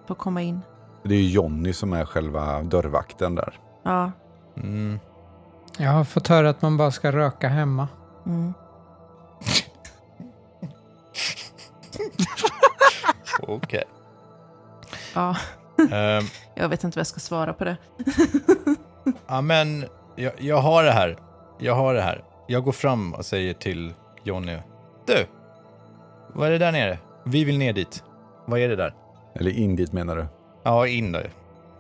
För att komma in? Det är ju Jonny som är själva dörrvakten där. Ja. Mm. Jag har fått höra att man bara ska röka hemma. Mm. Okej. Ja, Ehm, jag vet inte vad jag ska svara på det. Ja, men jag, jag har det här. Jag har det här. Jag går fram och säger till Jonny. Du! Vad är det där nere? Vi vill ner dit. Vad är det där? Eller in dit menar du? Ja, in då.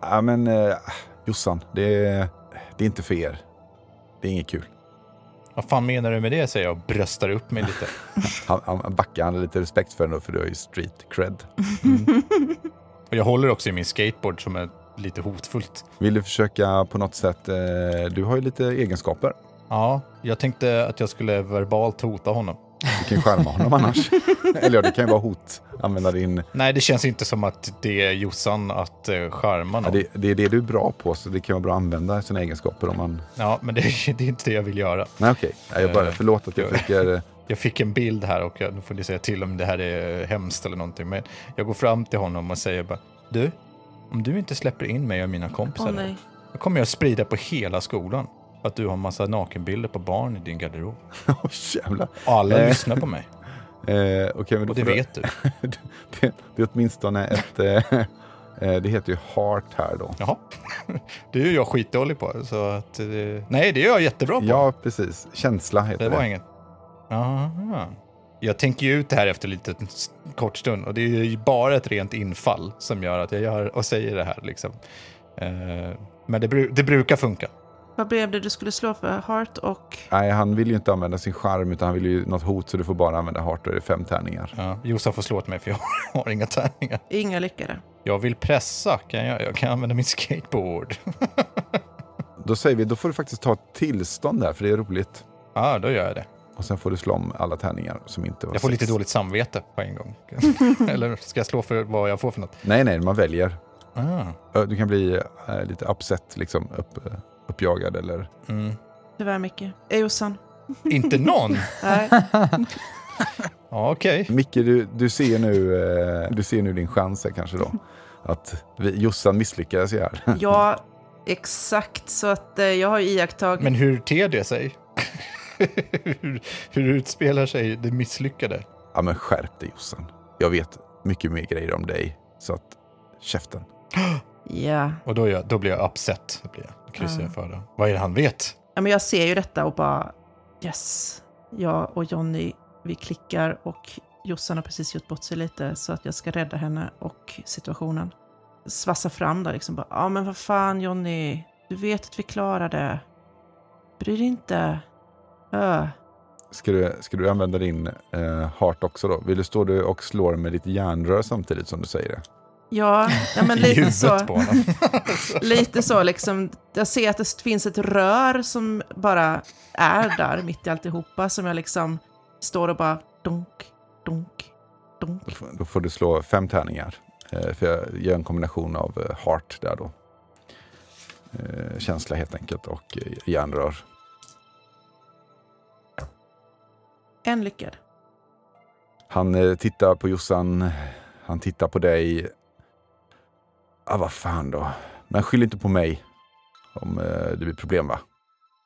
Ja men eh, Jossan, det är, det är inte för er. Det är inget kul. Vad fan menar du med det? säger jag och bröstar upp mig lite. Han, han backar, han har lite respekt för det för du har ju street cred. Och jag håller också i min skateboard som är lite hotfullt. Vill du försöka på något sätt, eh, du har ju lite egenskaper. Ja, jag tänkte att jag skulle verbalt hota honom. Du kan ju skärma honom annars. Eller ja, det kan ju vara hot. Använda din... Nej, det känns inte som att det är Jossan att charma Ja, någon. det, det är det du är bra på, så det kan vara bra att använda sina egenskaper om man... Ja, men det, det är inte det jag vill göra. Nej okej, Nej, jag bara, Eh, förlåt att jag försöker... Jag fick en bild här och jag, nu får ni säga till om det här är hemskt eller någonting. Men jag går fram till honom och säger bara, du, om du inte släpper in mig och mina kompisar, nej. då kommer jag sprida på hela skolan att du har massa nakenbilder på barn i din garderob. Åh jävlar. Alla Eh. lyssnar på mig. Eh, okej, men Och det vet du. det, det är åtminstone ett... Eh, eh, det heter ju heart här då. Jaha. Det är ju jag skitdålig på. Så att, eh, nej, det är jag jättebra på. Ja, precis. Känsla heter det det. var inget. Aha. Jag tänker ju ut det här efter lite kort stund och det är ju bara ett rent infall som gör att jag gör och säger det här. Liksom. Eh, men det, bru- det brukar funka. Vad blev det du skulle slå för? Heart och... Nej, han vill ju inte använda sin charm utan han vill ju något hot så du får bara använda heart och det är fem tärningar. Ja, Josef får slå åt mig för jag har inga tärningar. Inga lyckade. Jag vill pressa, kan jag, jag kan använda min skateboard. Då säger vi, då får du faktiskt ta ett tillstånd där för det är roligt. Ja, då gör jag det. Och sen får du slå om alla tärningar som inte var Jag får sex. lite dåligt samvete på en gång. Eller ska jag slå för vad jag får för något? Nej, nej, man väljer. Ah. Du kan bli eh, lite upset, liksom upp, eh, uppjagad eller... Mm. Tyvärr Micke. Jossan. Inte någon? Nej. Ja, okej. Micke, du, du, ser nu, eh, du ser nu din chans här kanske då. Att vi, Jossan misslyckades ju här. Ja, exakt. Så att eh, jag har ju iakttagit... Men hur ter det sig? hur, hur utspelar sig det misslyckade? Ja men skärp dig Jossan. Jag vet mycket mer grejer om dig. Så att käften. Ja. Och då, är jag, då blir jag upset. Då blir jag, då kryssar Ja. jag för det. Vad är det han vet? ja. Men jag ser ju detta och bara... Yes. Jag och Jonny, vi klickar och Jossan har precis gjort bort sig lite så att jag ska rädda henne och situationen. Svassa fram där liksom bara. Ja men vad fan Jonny. Du vet att vi klarar det. Bry dig inte. Ö. Ska du, ska du använda din eh, heart också då? Vill du stå du och slå med ditt järnrör samtidigt som du säger det? Ja, ja men lite så. Lite så liksom. Jag ser att det finns ett rör som bara är där mitt i alltihopa som jag liksom står och bara dunk, dunk, Då dunk. får, då får du slå fem tärningar. Eh, för jag gör en kombination av eh, heart där då. Eh, känsla helt enkelt och eh, järnrör. En lyckad. Han eh, tittar på Jossan. Han tittar på dig. Ah, vad fan då. Men skyll inte på mig om eh, det blir problem va?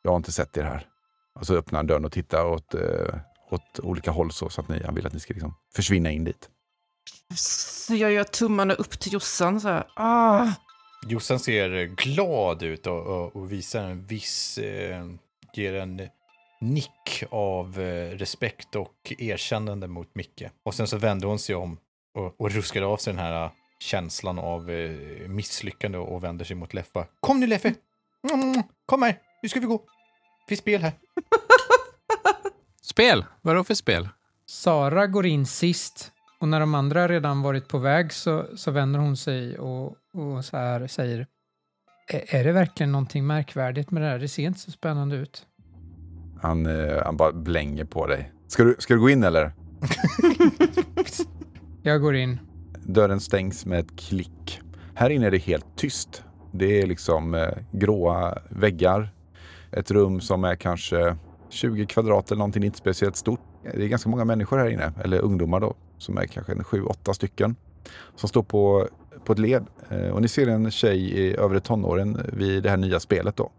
Jag har inte sett er här. Och så öppnar han dörren och tittar åt, eh, åt olika håll så, så att ni, han vill att ni ska liksom försvinna in dit. Så jag gör tummarna upp till Jossan så här. Ah. Jossan ser glad ut och, och, och visar en viss, eh, ger en nick av eh, respekt och erkännande mot Micke. Och sen så vände hon sig om och, och ruskade av sig den här känslan av eh, misslyckande och vänder sig mot Leffa. Kom nu Leffe! Mm, kom här, nu ska vi gå. Det finns spel här. Spel? Vadå för spel? Sara går in sist och när de andra redan varit på väg så, så vänder hon sig och, och så här säger "Är- Är det verkligen någonting märkvärdigt med det här? Det ser inte så spännande ut. Han, eh, han bara blänger på dig. Ska du, ska du gå in eller? Jag går in. Dörren stängs med ett klick. Här inne är det helt tyst. Det är liksom eh, gråa väggar. Ett rum som är kanske 20 kvadrat eller någonting, inte speciellt stort. Det är ganska många människor här inne, eller ungdomar då, som är kanske en sju, åtta stycken. Som står på, på ett led. Eh, och ni ser en tjej i övre tonåren vid det här nya spelet då.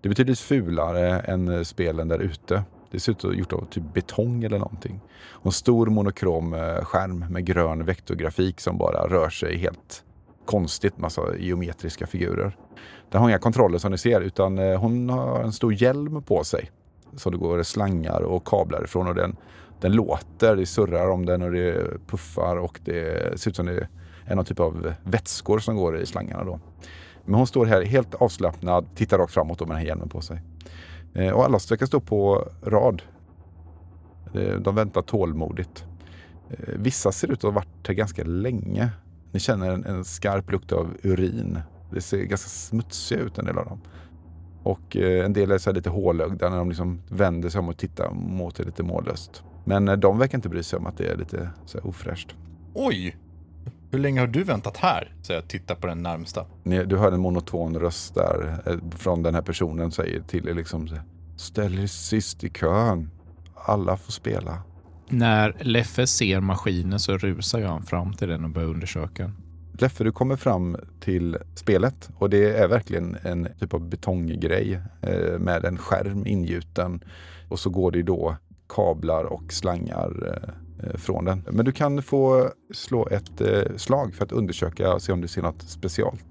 Det är betydligt fulare än spelen där ute. Det ser ut att gjort av typ betong eller någonting. Och en stor monokrom eh, skärm med grön vektorgrafik som bara rör sig helt konstigt, massa geometriska figurer. Den har inga kontroller som ni ser utan eh, hon har en stor hjälm på sig. Som det går slangar och kablar ifrån och den, den låter, det surrar om den och det puffar och det ser ut som det är någon typ av vätskor som går i slangarna då. Men hon står här helt avslappnad, tittar rakt framåt med den här hjälmen på sig. Eh, och alla verkar stå på rad. Eh, de väntar tålmodigt. Eh, vissa ser ut att ha varit här ganska länge. Ni känner en, en skarp lukt av urin. Det ser ganska smutsiga ut en del av dem. Och en del är så här lite hålögda när de liksom vänder sig om och tittar mot er lite mållöst. Men de verkar inte bry sig om att det är lite så här ofräscht. Oj! Hur länge har du väntat här? Så jag tittar på den närmsta. Du hör en monoton röst där eh, från den här personen säger till er liksom Ställ er sist i kön. Alla får spela. När Leffe ser maskinen så rusar jag fram till den och börjar undersöka den. Leffe, du kommer fram till spelet och det är verkligen en typ av betonggrej eh, med en skärm ingjuten. Och så går det då kablar och slangar eh, från den. Men du kan få slå ett eh, slag för att undersöka och se om du ser något specialt.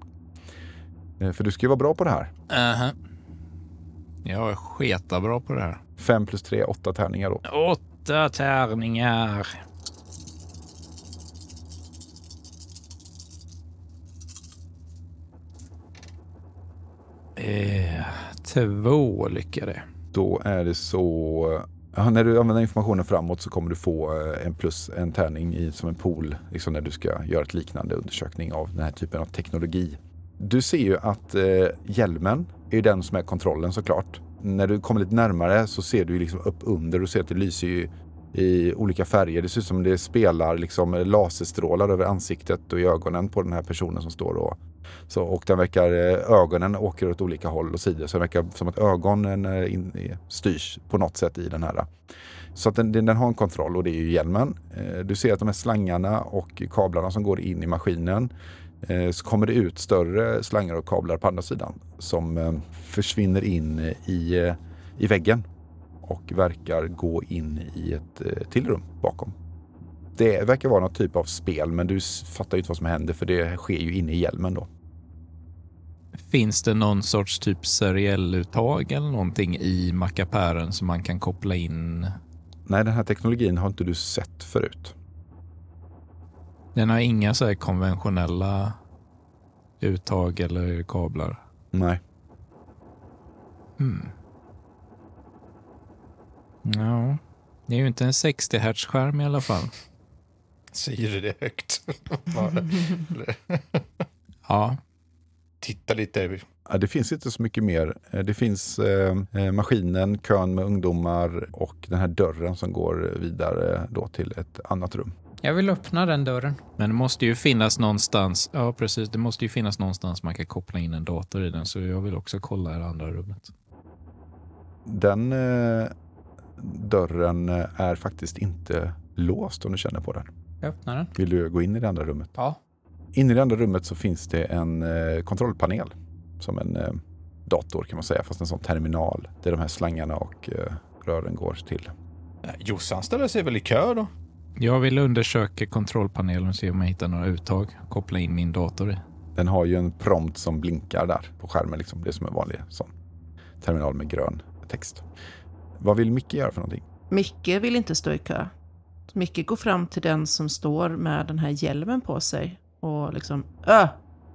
Eh, för du ska ju vara bra på det här. Uh-huh. Jag är sketa-bra på det här. Fem plus tre, åtta tärningar då. Åtta tärningar. Eh, två lyckade. Då är det så... Ja, när du använder informationen framåt så kommer du få eh, en plus en tärning i, som en pool liksom när du ska göra ett liknande undersökning av den här typen av teknologi. Du ser ju att eh, hjälmen är den som är kontrollen såklart. När du kommer lite närmare så ser du liksom upp under och ser att det lyser ju i olika färger. Det ser ut som det spelar liksom laserstrålar över ansiktet och i ögonen på den här personen som står och så, och den verkar, eh, ögonen åker åt olika håll och sidor. Så det verkar som att ögonen eh, in, eh, styrs på något sätt i den här. Så att den, den, har en kontroll och det är ju hjälmen. Du ser att de här slangarna och kablarna som går in i maskinen så kommer det ut större slangar och kablar på andra sidan som försvinner in i, i väggen och verkar gå in i ett till rum bakom. Det verkar vara någon typ av spel men du fattar ju inte vad som händer för det sker ju inne i hjälmen då. Finns det någon sorts typ serielluttag eller någonting i mackapären som man kan koppla in? Nej, den här teknologin har inte du sett förut. Den har inga så här konventionella uttag eller kablar. Nej. Hmm. Ja, det är ju inte en 60 Hz skärm i alla fall. Säger du det högt? Ja, Titta lite. Ja, det finns inte så mycket mer. Eh, Det finns eh, eh, maskinen, kön med ungdomar och den här dörren som går vidare då till ett annat rum. Jag vill öppna den dörren. men det måste ju finnas någonstans. Ja, precis. Det måste ju finnas någonstans man kan koppla in en dator i den, så jag vill också kolla i det andra rummet. Den eh, dörren eh, är faktiskt inte låst om du känner på den. Jag öppnar den. Vill du gå in i det andra rummet? Ja. Inne i det andra rummet så finns det en eh, kontrollpanel. Som en eh, dator kan man säga, fast en sån terminal. Där de här slangarna och eh, rören går till. Jossan ställer sig väl i kö då? Jag vill undersöka kontrollpanelen och se om jag hittar några uttag. Koppla in min dator i. Den har ju en prompt som blinkar där på skärmen. Liksom. Det är som en vanlig sån terminal med grön text. Vad vill Micke göra för någonting? Micke vill inte stå i kö. Micke går fram till den som står med den här hjälmen på sig och liksom Ö,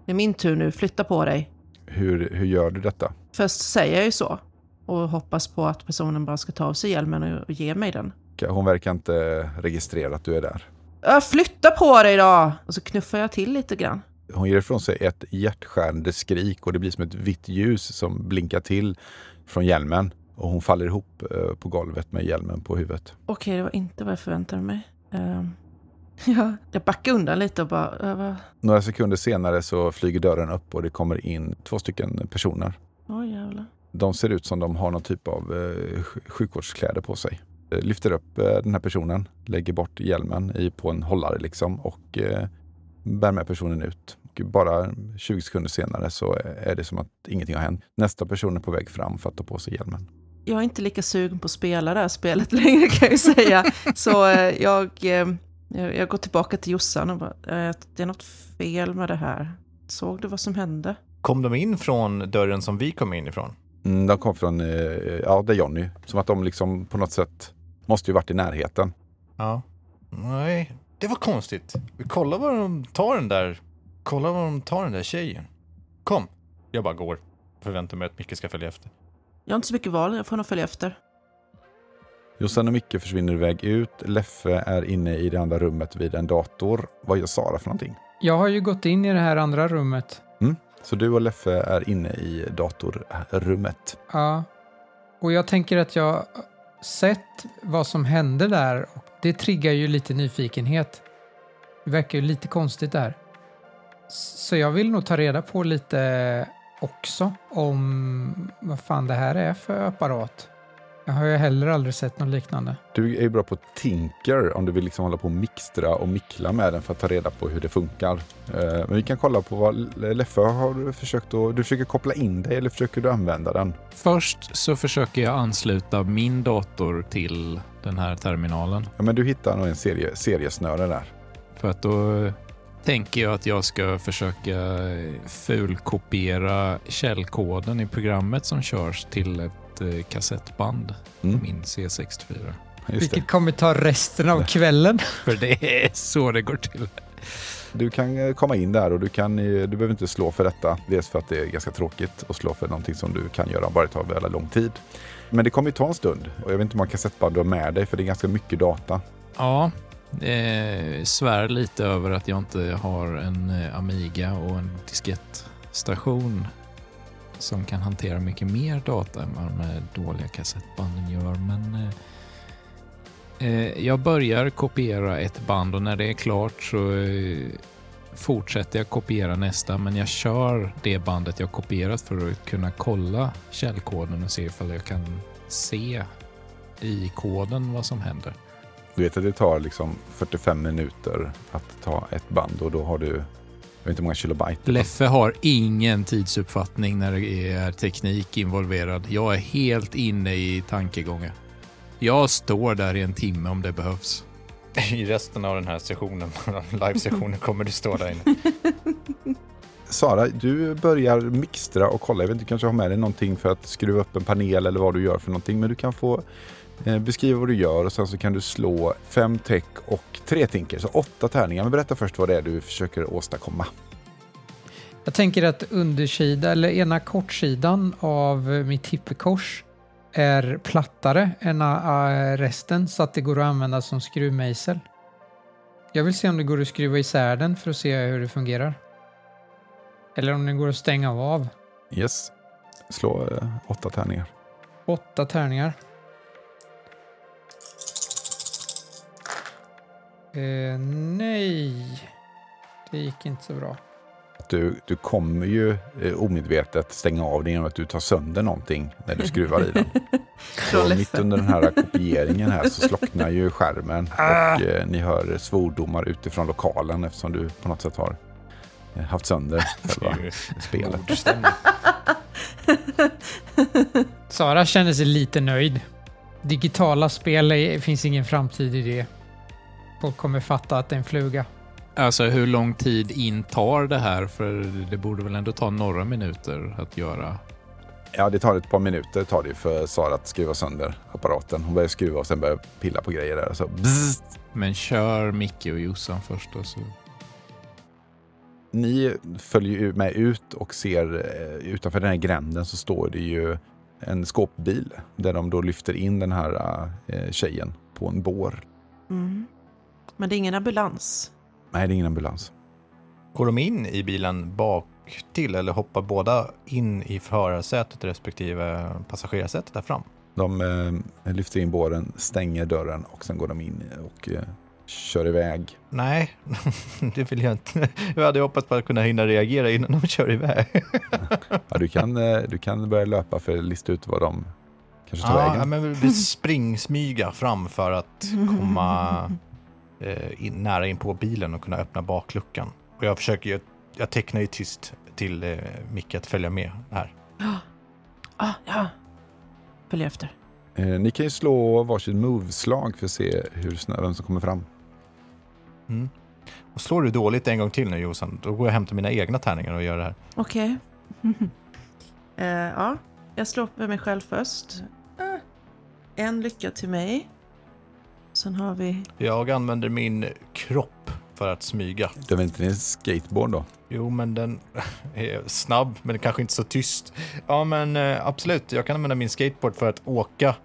det är min tur nu, flytta på dig. Hur, hur gör du detta? Först säger jag ju så och hoppas på att personen bara ska ta av sig hjälmen och, och ge mig den. Hon verkar inte registrera att du är där. Ö, flytta på dig då! Och så knuffar jag till lite grann. Hon ger ifrån sig ett hjärtskärande skrik och det blir som ett vitt ljus som blinkar till från hjälmen. Och hon faller ihop eh, på golvet med hjälmen på huvudet. Okej, det var inte vad jag förväntade mig. Ehm, ja, jag backar undan lite och bara... Ö, vad- Några sekunder senare så flyger dörren upp och det kommer in två stycken personer. Oj, jävlar. De ser ut som de har någon typ av eh, sj- sjukvårdskläder på sig. Eh, Lyfter upp eh, den här personen, lägger bort hjälmen i, på en hållare liksom och eh, bär med personen ut. Och bara 20 sekunder senare så är det som att ingenting har hänt. Nästa person är på väg fram för att ta på sig hjälmen. Jag är inte lika sugen på att spela det här spelet längre kan jag ju säga. Så eh, jag, eh, jag, jag går tillbaka till Jossan och bara, eh, det är något fel med det här. Såg du vad som hände? Kom de in från dörren som vi kom in ifrån? Mm, de kom från, eh, ja, det är Johnny. Som att de liksom på något sätt måste ju varit i närheten. Ja. Nej, det var konstigt. Vi kollar var de tar den där... Kolla var de tar den där tjejen. Kom. Jag bara går. Förväntar mig att Micke ska följa efter. Jag har inte så mycket val, jag får nog följa efter. Jossan och Micke försvinner iväg ut. Leffe är inne i det andra rummet vid en dator. Vad gör Sara för någonting? Jag har ju gått in i det här andra rummet. Så du och Leffe är inne i datorrummet. Ja. Och jag tänker att jag sett vad som hände där och det triggar ju lite nyfikenhet. Det verkar ju lite konstigt där. Så jag vill nog ta reda på lite också om vad fan det här är för apparat. Jag har ju heller aldrig sett något liknande. Du är ju bra på Tinker om du vill liksom hålla på och mixtra och mickla med den för att ta reda på hur det funkar. Eh, Men vi kan kolla på vad Leffe har försökt att... Du försöker koppla in dig eller försöker du använda den? Först så försöker jag ansluta min dator till den här terminalen. Ja, men du hittar nog en serie, seriesnöre där. För att då tänker jag att jag ska försöka fulkopiera källkoden i programmet som körs till ett eh, kassettband på Mm, min C64. just det. Vilket kommer ta resten av kvällen. För det är så det går till. Du kan eh, komma in där och du, kan, eh, du behöver inte slå för detta. Dels för att det är ganska tråkigt att slå för någonting som du kan göra bara det tar väldigt lång tid. Men det kommer ju ta en stund och jag vet inte hur många kassettband du har med dig för det är ganska mycket data. Ja, eh, svär lite över att jag inte har en Amiga och en diskettstation som kan hantera mycket mer data än vad de här dåliga kassettbanden gör. Men eh, eh, jag börjar kopiera ett band och när det är klart så eh, fortsätter jag kopiera nästa. Men jag kör det bandet jag kopierat för att kunna kolla källkoden och se ifall jag kan se i koden vad som händer. Du vet att det tar liksom 45 minuter att ta ett band och då har du, vet inte hur många kilobyte. Leffe har ingen tidsuppfattning när det är teknik involverad. Jag är helt inne i tankegången. Jag står där i en timme om det behövs. I resten av den här sessionen, live-sessionen, kommer du stå där inne. Sara, du börjar mixtra och kolla. Jag vet inte, du kanske har med dig någonting för att skruva upp en panel eller vad du gör för någonting. Men du kan få beskriva vad du gör och sen så kan du slå fem tech och tre tinker. Så åtta tärningar. Men berätta först vad det är du försöker åstadkomma. Jag tänker att undersida, eller ena kortsidan av mitt hippekors är plattare än äh, resten så att det går att använda som skruvmejsel. Jag vill se om det går att skruva isär den för att se hur det fungerar. Eller om den går att stänga av. Yes. Slå eh, åtta tärningar. Åtta tärningar. Eh, nej, det gick inte så bra. Du, du kommer ju eh, omedvetet stänga av den genom att du tar sönder någonting när du skruvar i den. Så mitt under den här kopieringen här så slocknar ju skärmen och eh, ni hör svordomar utifrån lokalen eftersom du på något sätt har eh, haft sönder själva spelet. Sara känner sig lite nöjd. Digitala spel finns ingen framtid i det. Folk kommer fatta att det är en fluga. Alltså hur lång tid in tar det här? För det borde väl ändå ta några minuter att göra. Ja, det tar ett par minuter tar det för Sara att skruva sönder apparaten. Hon börjar skruva och sen börjar pilla på grejer där. Så bzzzt. Men kör Micke och Jossan först och så. Ni följer med ut och ser eh, utanför den här gränden så står det ju en skåpbil där de då lyfter in den här eh, tjejen på en bår. Mm. Men det är ingen ambulans. Nej, det är ingen ambulans. Går de in i bilen bak till eller hoppar båda in i förarsätet respektive passagerarsätet där fram? De eh, lyfter in båren, stänger dörren och sen går de in och eh, kör iväg. Nej, det vill jag inte. Jag hade hoppats på att kunna hinna reagera innan de kör iväg. Ja, du, kan, eh, du kan börja löpa för att lista ut vad de kanske tar Ja, vägen. men vi springsmyga fram för att komma eh, in, nära in på bilen och kunna öppna bakluckan. Och jag försöker ju, jag tecknar ju tyst till eh, Micke att följa med här. Ah, ja. Följ efter. Eh, ni kan ju slå varsitt move-slag för att se hur snö, vem som kommer fram. Mm. Och slår du dåligt en gång till nu Jossan, då går jag och hämtar mina egna tärningar och gör det här. Okej. Eh, ja, jag slår för mig själv först. Eh, en lycka till mig. Sen har vi... Jag använder min kropp för att smyga. Du har inte din skateboard då? Jo, men den är snabb, men kanske inte så tyst. Ja, men eh, absolut. Jag kan använda min skateboard för att åka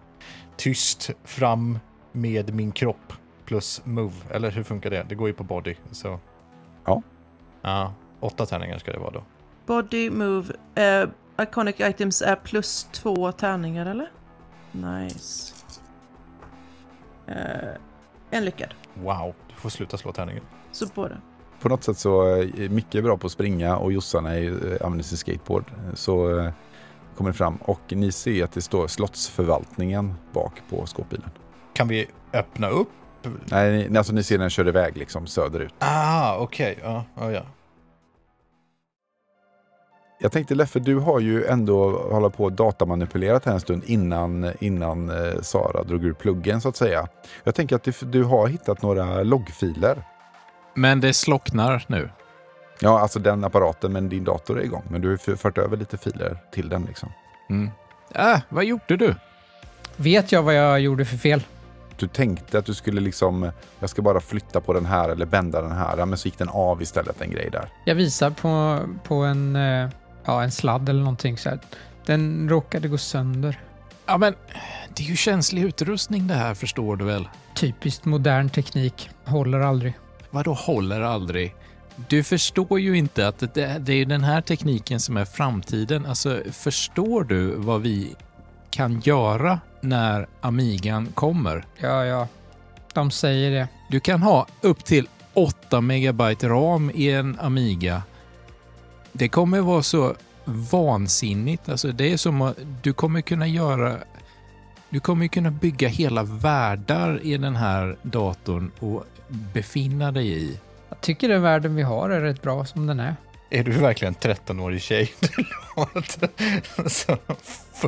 tyst fram med min kropp plus move. Eller hur funkar det? Det går ju på body, så... Ja. Ja, åtta tärningar ska det vara då. Body, move. Eh, iconic items är plus två tärningar, eller? Nice. Eh, en lyckad. Wow, du får sluta slå tärningen. Så båda. På något sätt så är Micke bra på att springa och Jossan är, eh, använder sin skateboard. Så eh, kommer det fram och ni ser att det står slottsförvaltningen bak på skåpbilen. Kan vi öppna upp? Nej, ni, alltså ni ser den kör iväg liksom söderut. Ah, okej. Ja, ja, ja. Jag tänkte Leffe, du har ju ändå hållit på och datamanipulerat här en stund innan, innan eh, Sara drog ur pluggen så att säga. Jag tänker att det- du har hittat några loggfiler. Men det slocknar nu. Ja, alltså den apparaten, men din dator är igång. Men du har fört över lite filer till den liksom. Mm. Äh, vad gjorde du? Vet jag vad jag gjorde för fel? Du tänkte att du skulle liksom, jag ska bara flytta på den här eller bända den här, men så gick den av istället en grej där. Jag visar på, på en, eh, ja, en sladd eller någonting så här. Den råkade gå sönder. Ja, men det är ju känslig utrustning det här, förstår du väl? Typiskt modern teknik. Håller aldrig. Vadå håller aldrig? Du förstår ju inte att det, det är den här tekniken som är framtiden. Alltså, förstår du vad vi kan göra när Amigan kommer? Ja, ja. De säger det. Du kan ha upp till 8 megabyte ram i en Amiga. Det kommer vara så vansinnigt. Alltså det är som att du kommer kunna göra... Du kommer kunna bygga hela världar i den här datorn och befinna dig i. Jag tycker den världen vi har är rätt bra som den är. Är du verkligen 13-årig tjej? Du låter som en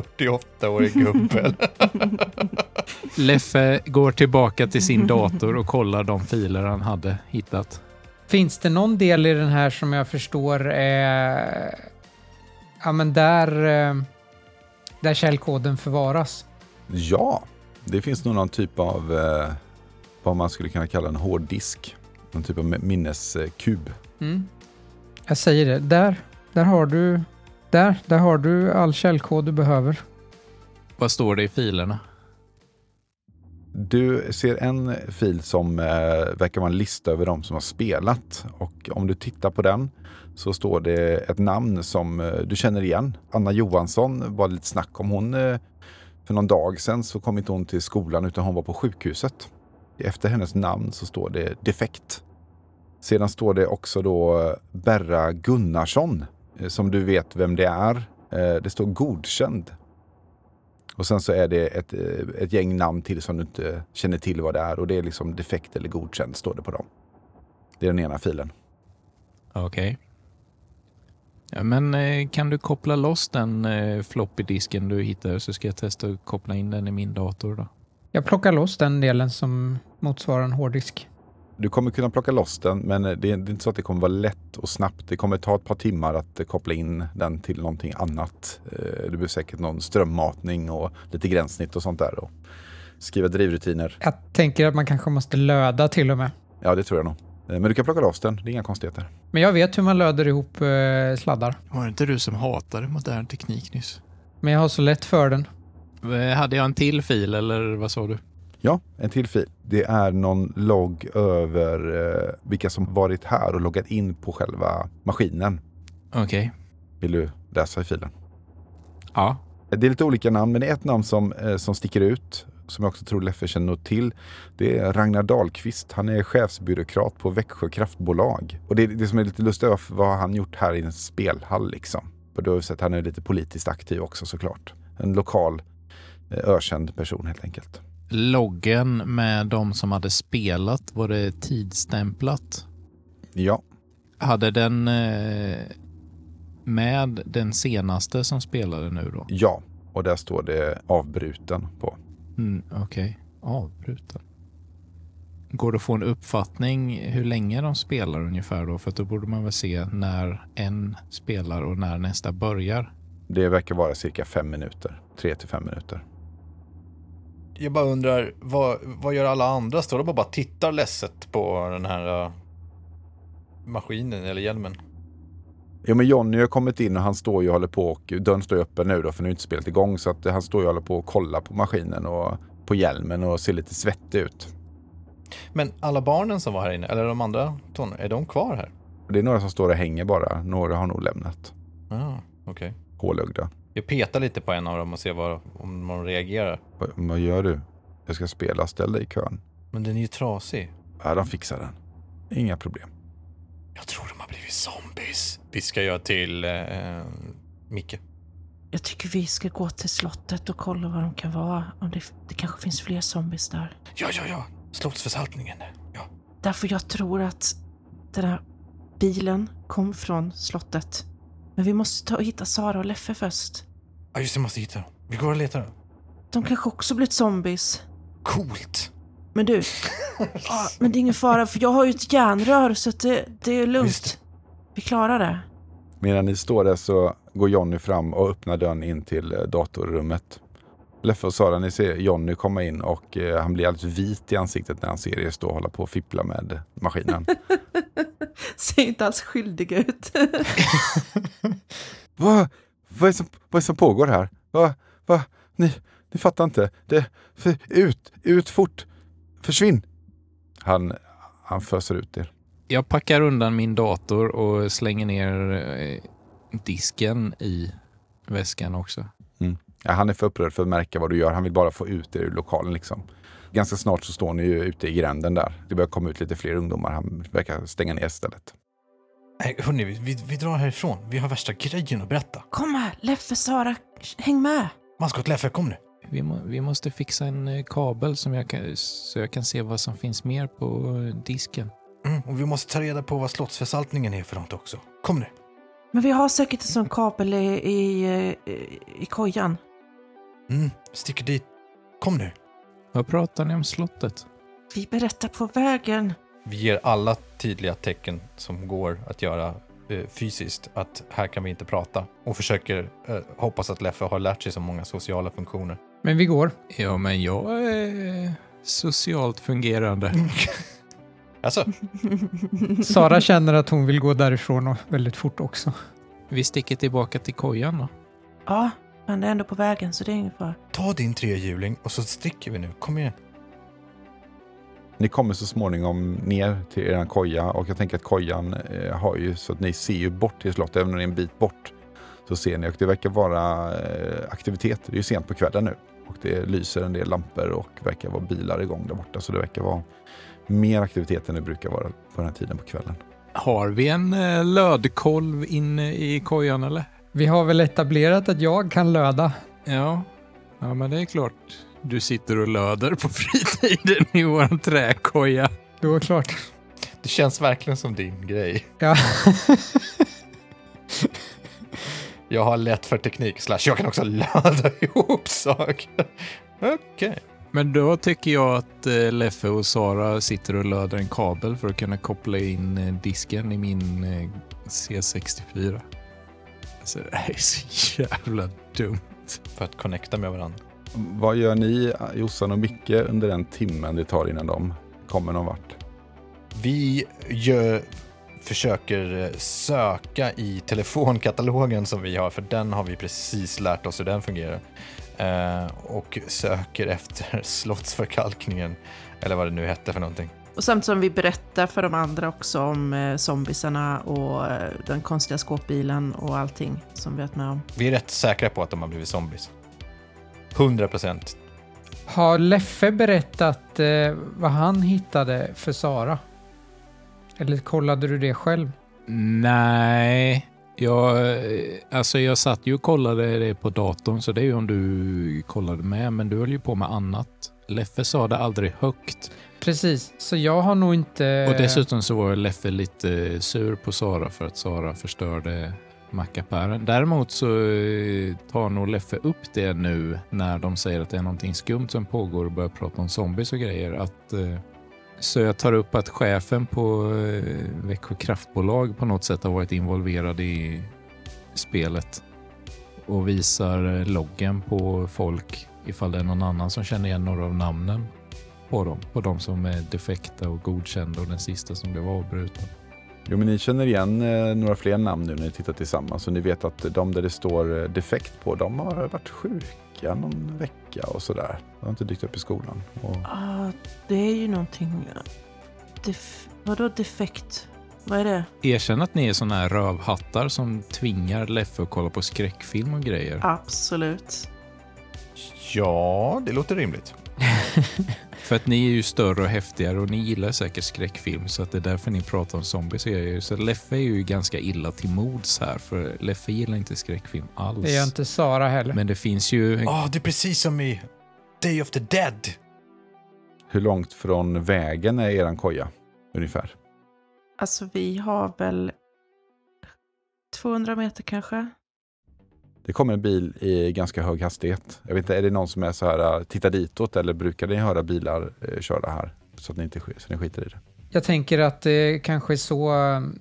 48-årig gubbe. Leffe går tillbaka till sin dator och kollar de filer han hade hittat. Finns det någon del i den här som jag förstår är... Ja, men där... eh, Där källkoden förvaras. Ja, det finns nog någon typ av eh, vad man skulle kunna kalla en hårddisk. Någon typ av minneskub. Mm. Jag säger det. Där, där har du... Där, där har du all källkod du behöver. Vad står det i filerna? Du ser en fil som eh, verkar vara en lista över de som har spelat. Och om du tittar på den så står det ett namn som eh, du känner igen. Anna Johansson var det lite snack om. Hon, eh, för någon dag sedan så kom inte hon till skolan utan hon var på sjukhuset. Efter hennes namn så står det defekt. Sedan står det också då eh, Berra Gunnarsson eh, som du vet vem det är. Eh, Det står godkänd. Och sen så är det ett, eh, ett gäng namn till som du inte känner till vad det är och det är liksom defekt eller godkänd står det på dem. Det är den ena filen. Okej. Ja, men eh, kan du koppla loss den eh, floppy-disken du hittar så ska jag testa att koppla in den i min dator då. Jag plockar loss den delen som motsvarar en hårddisk. Du kommer kunna plocka loss den men det är, det är inte så att det kommer vara lätt och snabbt. Det kommer ta ett par timmar att eh, koppla in den till någonting annat. Eh, Det blir säkert någon strömmatning och lite gränssnitt och sånt där. Och skriva drivrutiner. Jag tänker att man kanske måste löda till och med. Ja, det tror jag nog. Eh, Men du kan plocka loss den, det är inga konstigheter. Men jag vet hur man löder ihop eh, sladdar. Var det inte du som hatade modern teknik nyss? Men jag har så lätt för den. Eh, Hade jag en till fil eller vad sa du? Ja, en till fil. Det är någon logg över eh, vilka som varit här och loggat in på själva maskinen. Okej. Vill du läsa i filen? Ja. Det är lite olika namn, men det är ett namn som, eh, som sticker ut, som jag också tror Leffe känner till. Det är Ragnar Dahlqvist. Han är chefsbyråkrat på Växjö kraftbolag. Och det, det som är lite lustigt är vad han gjort här i en spelhall liksom. För du har ju sett att han är lite politiskt aktiv också såklart. En lokal, eh, ökänd person helt enkelt. Loggen med de som hade spelat, var det tidstämplat? Ja, Hade den eh, med den senaste som spelade nu då? ja. Och där står det avbruten på. Mm, Okej, avbruten. Går det att få en uppfattning hur länge de spelar ungefär då? För då borde man väl se när en spelar och när nästa börjar. Det verkar vara cirka fem minuter. Tre till fem minuter. Jag bara undrar, vad, vad gör alla andra? Står de och bara tittar ledset på den här uh, maskinen eller hjälmen? Ja men Johnny har kommit in och han står ju och håller på och dörren står ju öppen nu då för nu är inte spelet igång så att han står ju och håller på och kollar på maskinen och på hjälmen och ser lite svettig ut. Men alla barnen som var här inne, eller de andra ton, är de kvar här? Det är några som står och hänger bara. Några har nog lämnat. Ja, okej. Hålögda. Jag petar lite på en av dem och ser vad, om de reagerar. Vad, vad gör du? Jag ska spela. Ställ dig i kön. Men den är ju trasig. Ja, de fixar den. Inga problem. Jag tror de har blivit zombies. Viskar jag till eh, Micke. Jag tycker vi ska gå till slottet och kolla vad de kan vara. Om det, det kanske finns fler zombies där. Ja, ja, ja. Slottsförsaltningen. Ja. Därför jag tror att den här bilen kom från slottet. Men vi måste ta och hitta Sara och Leffe först. ja, just det. Måste hitta dem. Vi går och letar. De kanske också blivit zombies. Coolt. Men du, ja, men det är ingen fara för jag har ju ett järnrör så att det, det är lugnt. Vi klarar det. Medan ni står där så går Jonny fram och öppnar dörren in till eh, datorrummet. Leffe och Sara, ni ser Jonny komma in och eh, han blir alldeles vit i ansiktet när han ser er stå och hålla på och fippla med maskinen. Ser inte alls skyldiga ut. vad, vad, är som, vad är som pågår här? Vad, vad, ni, ni fattar inte. Det, för, ut, ut fort, försvinn. Han, han föser ut er. Jag packar undan min dator och slänger ner eh, disken i väskan också. Ja, han är för upprörd för att märka vad du gör. Han vill bara få ut er ur lokalen. Liksom. Ganska snart så står ni ju ute i gränden där. Det börjar komma ut lite fler ungdomar. Han verkar stänga ner stället. Nej, hörni, vi, vi, vi drar härifrån. Vi har värsta grejen att berätta. Kom här, Leffe, Sara, häng med. Maskot Leffe, kom nu. Vi, må, vi måste fixa en eh, kabel som jag kan, så jag kan se vad som finns mer på eh, disken. Mm, och vi måste ta reda på vad slottsförsaltningen är för något också. Kom nu. Men vi har säkert en sån kabel i, i, i, i kojan. Mm, sticker dit. Kom nu. Vad pratar ni om slottet? Vi berättar på vägen. Vi ger alla tydliga tecken som går att göra eh, fysiskt att här kan vi inte prata och försöker eh, hoppas att Leffe har lärt sig så många sociala funktioner. Men vi går. Ja, men jag är socialt fungerande. Alltså, Sara känner att hon vill gå därifrån och väldigt fort också. Vi sticker tillbaka till kojan då. Ja, men det är ändå på vägen så det är ingen fara. ta din trehjuling och så sticker vi nu. Kom igen. Ni kommer så småningom ner till er koja och jag tänker att kojan eh, har ju så att ni ser ju bort till slottet, även om det är en bit bort. Så ser ni och det verkar vara eh, aktiviteter. Det är ju sent på kvällen nu och det lyser en del lampor och verkar vara bilar igång där borta. Så det verkar vara mer aktivitet än det brukar vara på den här tiden på kvällen. Har vi en eh, lödkolv inne i kojan eller? Vi har väl etablerat att jag kan löda. Ja. Ja, men det är klart. Du sitter och löder på fritiden i våran träkoja. Det klart. Det känns verkligen som din grej. Ja. Jag har lätt för teknik, slash jag kan också löda ihop saker. Okej. Men då tycker jag att eh, Leffe och Sara sitter och löder en kabel för att kunna koppla in eh, disken i min eh, C64. Alltså det här är så jävla dumt. För att connecta med varandra. Vad gör ni, Jossan och Micke, under den timmen det tar innan de kommer någon vart? Vi gör, försöker eh, söka i telefonkatalogen som vi har, för den har vi precis lärt oss hur den fungerar. Eh, och söker efter slottsförkalkningen, eller vad det nu hette för någonting. Och samt som vi berättar för de andra också om eh, zombisarna och eh, den konstiga skåpbilen och allting som vi har varit med om. Vi är rätt säkra på att de har blivit zombies. 100 procent. Har Leffe berättat eh, vad han hittade för Sara? Eller kollade du det själv? Nej, jag, alltså jag satt ju och kollade det på datorn, så det är ju om du kollade med, men du höll ju på med annat. Leffe sa det aldrig högt. Precis, så jag har nog inte... Och dessutom så var Leffe lite eh, sur på Sara för att Sara förstörde mackapären. Däremot så eh, tar nog Leffe upp det nu när de säger att det är någonting skumt som pågår och börjar prata om zombies och grejer. Att, eh, så jag tar upp att chefen på Växjö kraftbolag på något sätt har varit involverad i spelet och visar loggen på folk ifall det är någon annan som känner igen några av namnen på dem. På de som är defekta och godkända och den sista som blev avbruten. Jo, men ni känner igen eh, några fler namn nu när ni tittar tillsammans. Och ni vet att de där det står eh, defekt på, de har varit sjuka någon vecka och sådär. De har inte dykt upp i skolan. Och... Ah, det är ju någonting... Def... Vadå defekt? Vad är det? Erkänn att ni är såna här rövhattar som tvingar Leffe att kolla på skräckfilm och grejer. Absolut. Ja, det låter rimligt. För att ni är ju större och häftigare och ni gillar säkert skräckfilm så att det är därför ni pratar om zombies. Så Leffe är ju ganska illa till mods här för Leffe gillar inte skräckfilm alls. Det gör inte Sara heller. Men det finns ju... Ja, det är precis som i Day of the Dead. Hur långt från vägen är eran koja? Ungefär. Alltså vi har väl 200 meter kanske? Det kommer en bil i ganska hög hastighet. Jag vet inte, är det någon som är så här, äh, titta ditåt eller brukar ni höra bilar eh, köra här? Så att ni inte så ni skiter i det. Jag tänker att det kanske är så ähm,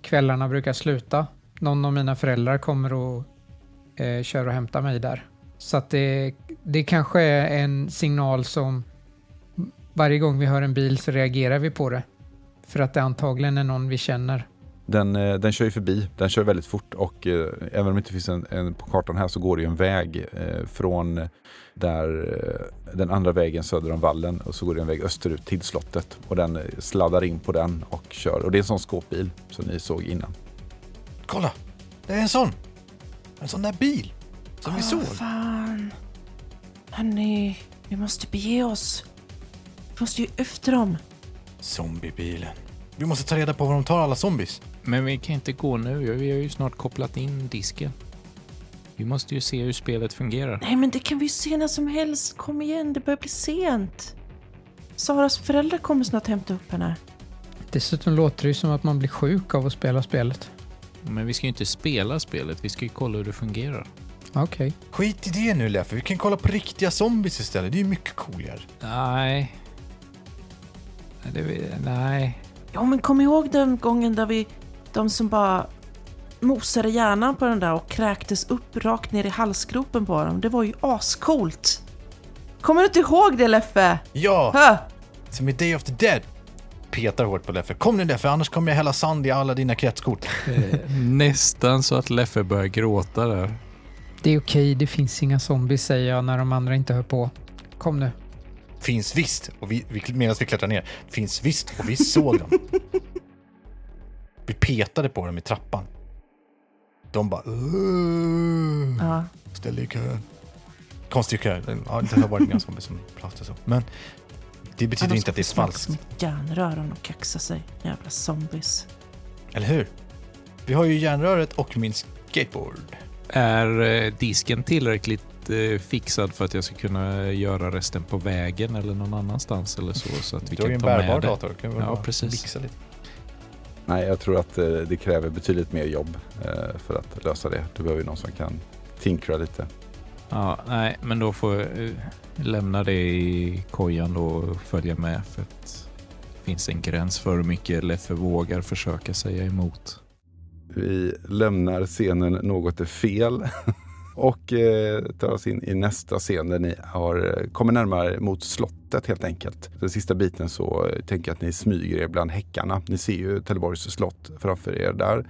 kvällarna brukar sluta. Någon av mina föräldrar kommer och eh, kör och hämtar mig där. Så att det, det kanske är en signal som varje gång vi hör en bil så reagerar vi på det. För att det antagligen är någon vi känner. Den, eh, den kör ju förbi, den kör väldigt fort och eh, även om det inte finns en, en på kartan här så går det ju en väg eh, från där eh, den andra vägen söder om vallen och så går det en väg österut till slottet och den eh, sladdar in på den och kör. Och det är en sån skåpbil som ni såg innan. Kolla! Det är en sån! En sån där bil! Som vi Åh, såg. fan. Hörni, vi måste bege oss. Vi måste ju efter dem. Zombiebilen. Vi måste ta reda på var de tar alla zombies. Men vi kan inte gå nu. Vi har ju snart kopplat in disken. Vi måste ju se hur spelet fungerar. Nej, men det kan vi ju se när som helst. Kom igen, det börjar bli sent. Saras föräldrar kommer snart hämta upp henne. Dessutom låter det ju som att man blir sjuk av att spela spelet. Men vi ska ju inte spela spelet. Vi ska ju kolla hur det fungerar. Okej. Skit i det nu Leffe, vi kan kolla på riktiga zombies istället. Det är ju mycket coolare. Nej. Det, nej. Ja, men kom ihåg den gången där vi... De som bara mosade hjärnan på den där och kräktes upp rakt ner i halsgropen på dem. Det var ju ascoolt. Kommer du inte ihåg det Leffe? Ja! Hö? Som i Day of the Dead. Petar hårt på Leffe. Kom nu Leffe, annars kommer jag hälla sand i alla dina kretskort. Eh, Nästan så att Leffe börjar gråta där. Det är okej, det finns inga zombies säger jag när de andra inte hör på. Kom nu. Finns visst, och vi, vi, medan vi klättrar ner. Finns visst, och vi såg dem. vi petade på dem i trappan. De bara Ja. ställde i kö. Konstig kö. Ja, det har varit ganska som pratar så. Men det betyder de inte ska att det är få falskt. som ett järnrör om de kaxar sig. Jävla zombies. Eller hur? Vi har ju järnröret och min skateboard. Är eh, disken tillräckligt eh, fixad för att jag ska kunna göra resten på vägen eller någon annanstans eller så? Så att vi Du har ju kan en ta bärbar med det. dator. Kan vi Ja, precis. Lite. Nej, jag tror att eh, det kräver betydligt mer jobb eh, för att lösa det. Du behöver ju någon som kan tinkra lite. Ja, nej, men då får jag eh, lämna det i kojan då och följa med för att det finns en gräns för hur mycket Leffe vågar försöka säga emot. Vi lämnar scenen något är fel. Och eh, tar oss in i nästa scen där ni har, eh, kommer närmare mot slottet helt enkelt. Den sista biten så eh, tänker jag att ni smyger er bland häckarna. Ni ser ju Trelleborgs slott framför er där.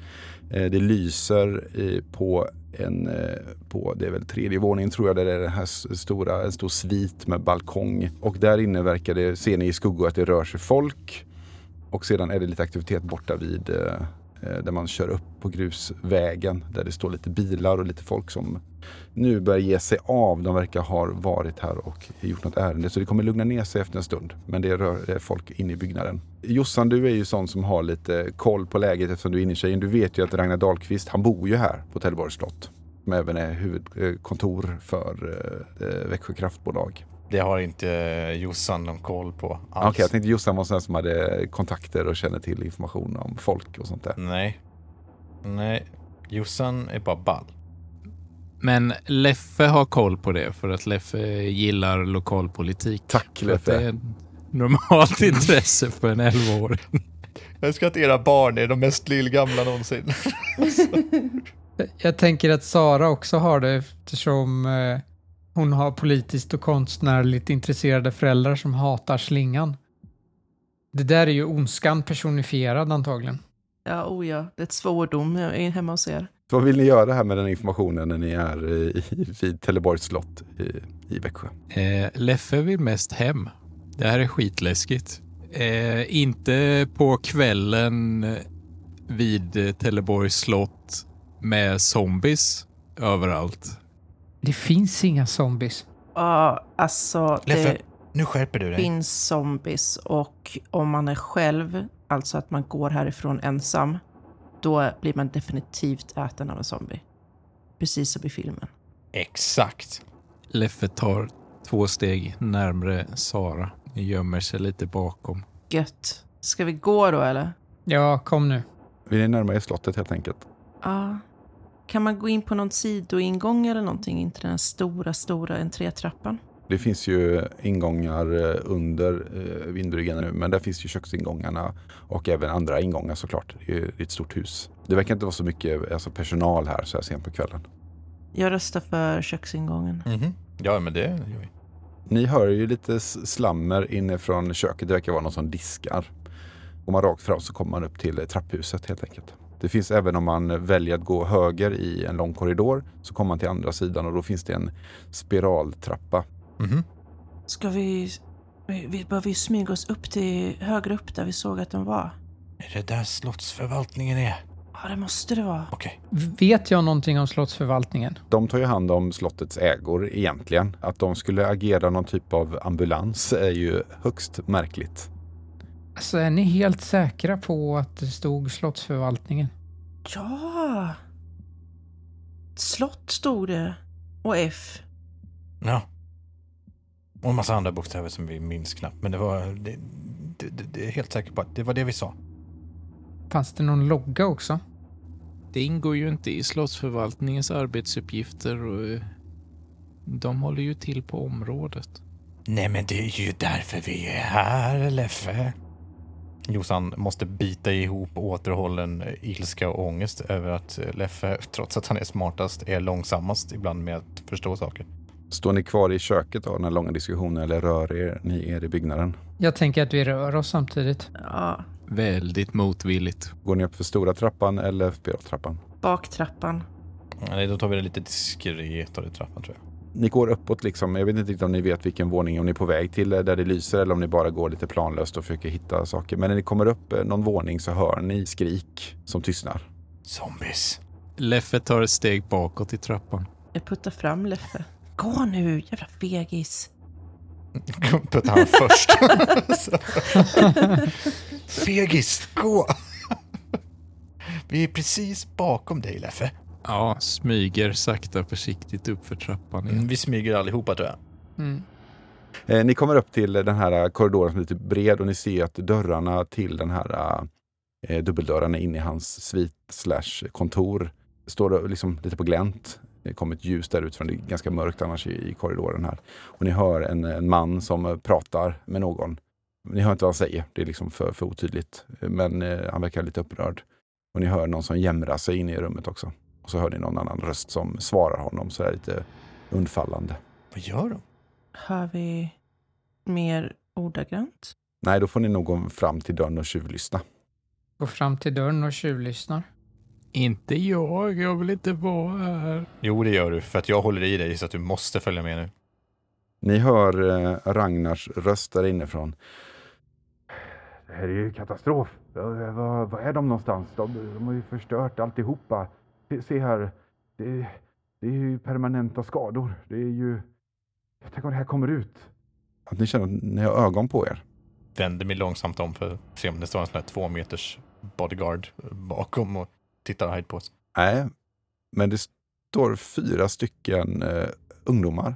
Eh, det lyser i, på en, eh, på, det är väl tredje våningen tror jag, där det är den här stora, en stor svit med balkong. Och där inne verkar det, ser ni i skuggor att det rör sig folk. Och sedan är det lite aktivitet borta vid eh, Eh, där man kör upp på grusvägen där det står lite bilar och lite folk som nu börjar ge sig av. De verkar ha varit här och gjort något ärende så det kommer lugna ner sig efter en stund. Men det rör det är folk inne i byggnaden. Jossan, du är ju sån som har lite koll på läget eftersom du är innertjejen. Du vet ju att Ragnar Dahlqvist, han bor ju här på Trelleborgs slott. Som även är huvudkontor för eh, eh, Växjö kraftbolag. Det har inte Jossan någon koll på Okej, alls. jag tänkte Jossan var sån som hade kontakter och känner till information om folk och sånt där. Nej. Nej. Jossan är bara ball. Men Leffe har koll på det för att Leffe gillar lokalpolitik. Tack att det är Leffe. ett normalt intresse för en 11-åring. Jag önskar att era barn är de mest lillgamla någonsin. Jag tänker att Sara också har det eftersom eh, hon har politiskt och konstnärligt intresserade föräldrar som hatar slingan. Det där är ju ondskan personifierad antagligen. Ja, oh ja, det är ett svordom eh, hemma hos er. Vad vill ni göra här med den informationen när ni är i, vid Trelleborgs slott i, i Växjö? Eh, Leffe vill mest hem. Det här är skitläskigt. Eh, inte på kvällen vid Teleborgs slott med zombies överallt. Det finns inga zombies. Ja, alltså Leffe, det nu skärper du dig. finns zombies och om man är själv, alltså att man går härifrån ensam, då blir man definitivt äten av en zombie. Precis som i filmen. Exakt. Leffe tar två steg närmre Sara. Gömmer sig lite bakom. Gött. Ska vi gå då eller? Ja, kom nu. Vill ni närma er slottet helt enkelt? Ja. Kan man gå in på någon sidoingång eller någonting in till den här stora, stora entrétrappan? Det finns ju ingångar eh, under eh, vindbryggan nu, men där finns ju köksingångarna och även andra ingångar såklart. Det är ett stort hus. Det verkar inte vara så mycket alltså, personal här så här sent på kvällen. Jag röstar för köksingången. Mhm. Ja, men det gör vi. Ni hör ju lite slammer inifrån köket. Det verkar vara någon som diskar. Går man rakt fram så kommer man upp till eh, trapphuset helt enkelt. Det finns även om man väljer att gå höger i en lång korridor så kommer man till andra sidan och då finns det en spiraltrappa. Mhm. Ska vi... Vi, vi behöver ju smyga oss upp till högre upp där vi såg att den var. Är det där slottsförvaltningen är? Ja, det måste det vara. Okej. Vet jag någonting om slottsförvaltningen? De tar ju hand om slottets ägor egentligen. Att de skulle agera någon typ av ambulans är ju högst märkligt. Alltså, är ni helt säkra på att det stod slottsförvaltningen? Ja! Slott stod det. Och F. Ja. Och en massa andra bokstäver som vi minns knappt. Men det var... Det, det, det, det är helt säkert på att det var det vi sa. Fanns det någon logga också? Det ingår ju inte i slottsförvaltningens arbetsuppgifter och eh, de håller ju till på området. Nej, men det är ju därför vi är här, Leffe. Jossan måste bita ihop återhållen ilska och ångest över att Leffe, trots att han är smartast, är långsammast ibland med att förstå saker. Står ni kvar i köket av den här långa diskussionen eller rör er, ni er i byggnaden? Jag tänker att vi rör oss samtidigt. Ja. Väldigt motvilligt. Går ni upp för stora trappan eller spiraltrappan? Baktrappan. Nej, då tar vi det lite diskretare i trappan tror jag. Ni går uppåt liksom. Jag vet inte riktigt om ni vet vilken våning, om ni är på väg till där det lyser eller om ni bara går lite planlöst och försöker hitta saker. Men när ni kommer upp eh, någon våning så hör ni skrik som tystnar. Zombies. Leffe tar ett steg bakåt i trappan. Jag puttar fram Leffe. Gå nu, jävla fegis. Puttar han först. Fegis, gå! Vi är precis bakom dig, Leffe. Ja, smyger sakta försiktigt upp för trappan igen. Mm, vi smyger allihopa tror jag. Mm. Eh, ni kommer upp till den här korridoren som är lite bred och ni ser att dörrarna till den här eh, dubbeldörrarna in i hans svit slash kontor står liksom lite på glänt. Det kommer ett ljus där utifrån. Det är ganska mörkt annars i, i korridoren här. Och ni hör en, en man som eh, pratar med någon. Ni hör inte vad han säger. Det är liksom för, för otydligt. Men eh, han verkar lite upprörd. Och ni hör någon som jämrar sig inne i rummet också. Och så hör ni någon annan röst som svarar honom sådär lite undfallande. Vad gör de? Hör vi mer ordagrant? Nej, då får ni nog gå fram till dörren och tjuvlyssna. Går fram till dörren och tjuvlyssnar. Inte jag, jag vill inte vara här. Jo, det gör du, för att jag håller i dig så att du måste följa med nu. Ni hör eh, Ragnars röst där inifrån. Det här är ju katastrof. Var, var är de någonstans? De, de har ju förstört alltihopa. Se, se här. Det, det är ju permanenta skador. Det är ju... Tänk om det här kommer ut. Att ni känner att ni har ögon på er. Vänder mig långsamt om för att se om det står en sån här två meters bodyguard bakom och tittar argt på oss. Nej, men det står fyra stycken eh, ungdomar.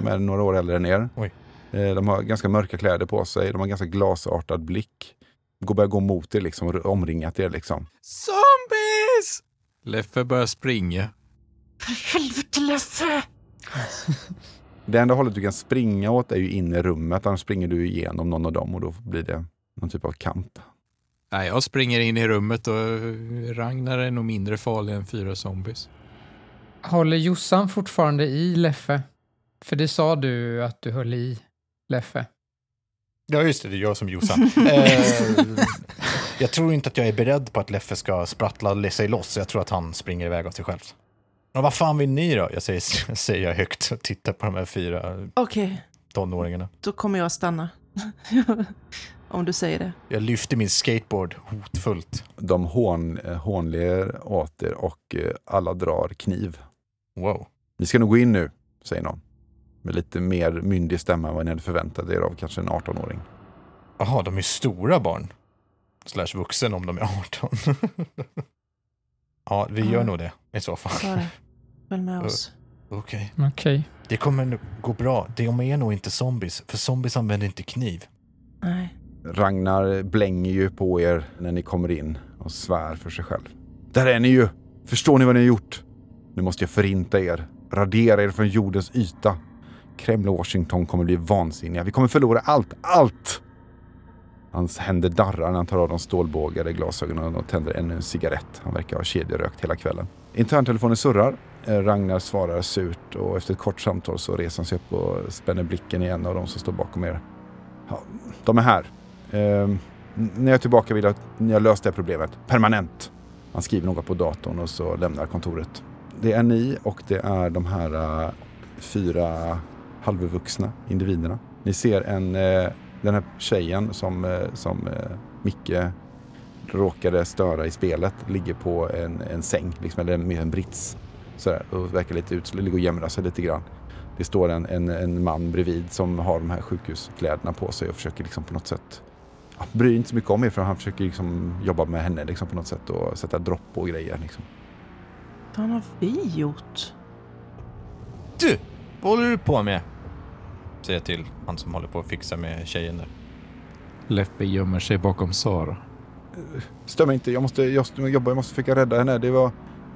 De är några år äldre än er. Oj. Eh, de har ganska mörka kläder på sig. De har ganska glasartad blick. Går börjar gå mot er liksom, omringat er liksom. Zombies! Leffe börjar springa. För helvete Leffe! Det enda hållet du kan springa åt är ju in i rummet. Annars springer du igenom någon av dem och då blir det någon typ av kamp. Nej, jag springer in i rummet och Ragnar är nog mindre farlig än fyra zombies. Håller Jossan fortfarande i Leffe? För det sa du att du höll i Leffe. Ja, just det, det är jag som Jossan. eh, jag tror inte att jag är beredd på att Leffe ska sprattla sig loss. Jag tror att han springer iväg av sig själv. Och vad fan vill ni då? Jag säger, säger jag högt och tittar på de här fyra Okej, tonåringarna. då kommer jag stanna. Om du säger det. Jag lyfter min skateboard hotfullt. De hån, eh, hånler åt er och eh, alla drar kniv. Wow. Ni ska nog gå in nu, säger någon. Med lite mer myndig stämma än vad ni hade förväntat er av kanske en 18-åring. Jaha, de är stora barn. Slash vuxen om de är 18. ja, vi gör Ja. nog det i så fall. Följ med oss. Okej. Okej. Det kommer gå bra. De är nog inte zombies, för zombies använder inte kniv. Nej. Ragnar blänger ju på er när ni kommer in och svär för sig själv. Där är ni ju! Förstår ni vad ni har gjort? Nu måste jag förinta er. Radera er från jordens yta. Kreml och Washington kommer bli vansinniga. Vi kommer förlora allt, allt! Hans händer darrar när han tar av de stålbågade glasögonen och tänder ännu en cigarett. Han verkar ha kedjerökt hela kvällen. Interntelefonen surrar. Eh, Ragnar svarar surt och efter ett kort samtal så reser han sig upp och spänner blicken i en av dem som står bakom er. Ja, de är här. Ehm, när jag är tillbaka vill jag att ni har löst det här problemet. Permanent. Han skriver något på datorn och så lämnar kontoret. Det är ni och det är de här eh, fyra halvvuxna individerna. Ni ser en, eh, den här tjejen som, eh, som eh, Micke råkade störa i spelet ligger på en, en säng, liksom, eller med en brits. Sådär, och verkar lite ut, ligger och jämrar sig lite grann. Det står en, en, en man bredvid som har de här sjukhuskläderna på sig och försöker liksom på något sätt ja, bryr inte så mycket om er för han försöker liksom jobba med henne liksom på något sätt och sätta dropp på grejer. Liksom. Vad har vi gjort? Du! Vad håller du på med? Säger jag till han som håller på att fixa med tjejen där. Leffe gömmer sig bakom Sara. Stör mig inte, jag måste, jag måste jobba, jag måste försöka rädda henne. Det var,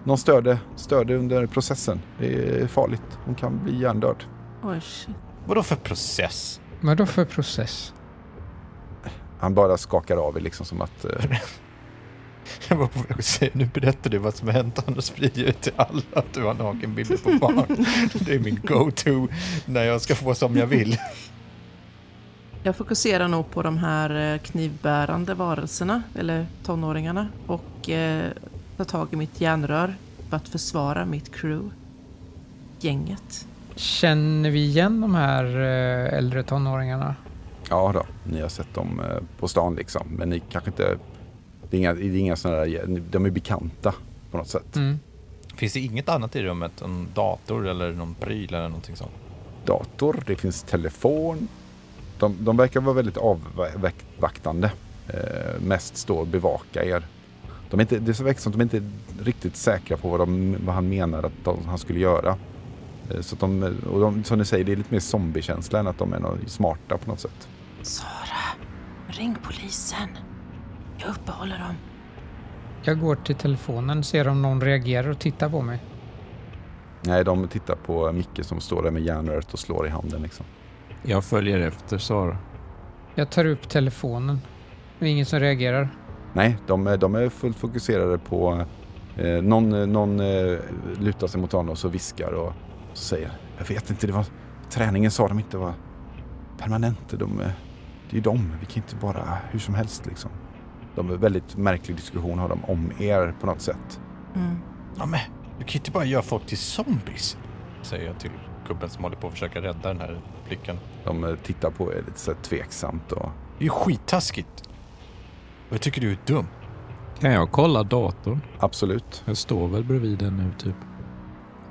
någon störde, störde under processen. Det är farligt, hon kan bli hjärndöd. Oj, shit. Vadå för process? Vad då för process? Han bara skakar av er liksom som att eh, Jag var på väg att säga, nu berättar du vad som har hänt, annars sprider jag ut till alla att du har nakenbilder på barn. Det är min go-to när jag ska få som jag vill. Jag fokuserar nog på de här eh, knivbärande varelserna, eller tonåringarna, och eh, tar tag i mitt järnrör för att försvara mitt crew. Gänget. Känner vi igen de här eh, äldre tonåringarna? ja då, ni har sett dem eh, på stan liksom. Men ni kanske inte, det är inga, det är inga sådana där, de är bekanta på något sätt. Mm. Finns det inget annat i rummet? En dator eller någon pryl eller någonting sånt? dator, det finns telefon. De, de verkar vara väldigt avvaktande. Eh, mest stå och bevaka er. De är inte, det verkar som att de inte är riktigt säkra på vad, de, vad han menar att de, han skulle göra. Eh, så att de, och de, som ni säger, det är lite mer zombiekänsla än att de är smarta på något sätt. Sara, ring polisen. Jag uppehåller dem. Jag går till telefonen, ser om någon reagerar och tittar på mig. Nej, de tittar på Micke som står där med järnröret och slår i handen. Liksom. Jag följer efter Sara. Jag tar upp telefonen. Det är ingen som reagerar. Nej, de, är- de är fullt fokuserade på Eh, någon någon eh, lutar sig mot honom och så viskar och så säger Jag vet inte, det var träningen sa de inte var permanent. De, det är ju de, vi kan inte bara hur som helst liksom. De är väldigt märklig diskussion har de om er på något sätt. Mm. Ja, men du kan ju inte bara göra folk till zombies. Säger jag till gubben som håller på att försöka rädda den här flickan. De eh, tittar på er lite så tveksamt och Det är ju skittaskigt. Och jag tycker du är dum. Kan jag kolla datorn? absolut. Jag står väl bredvid den nu typ.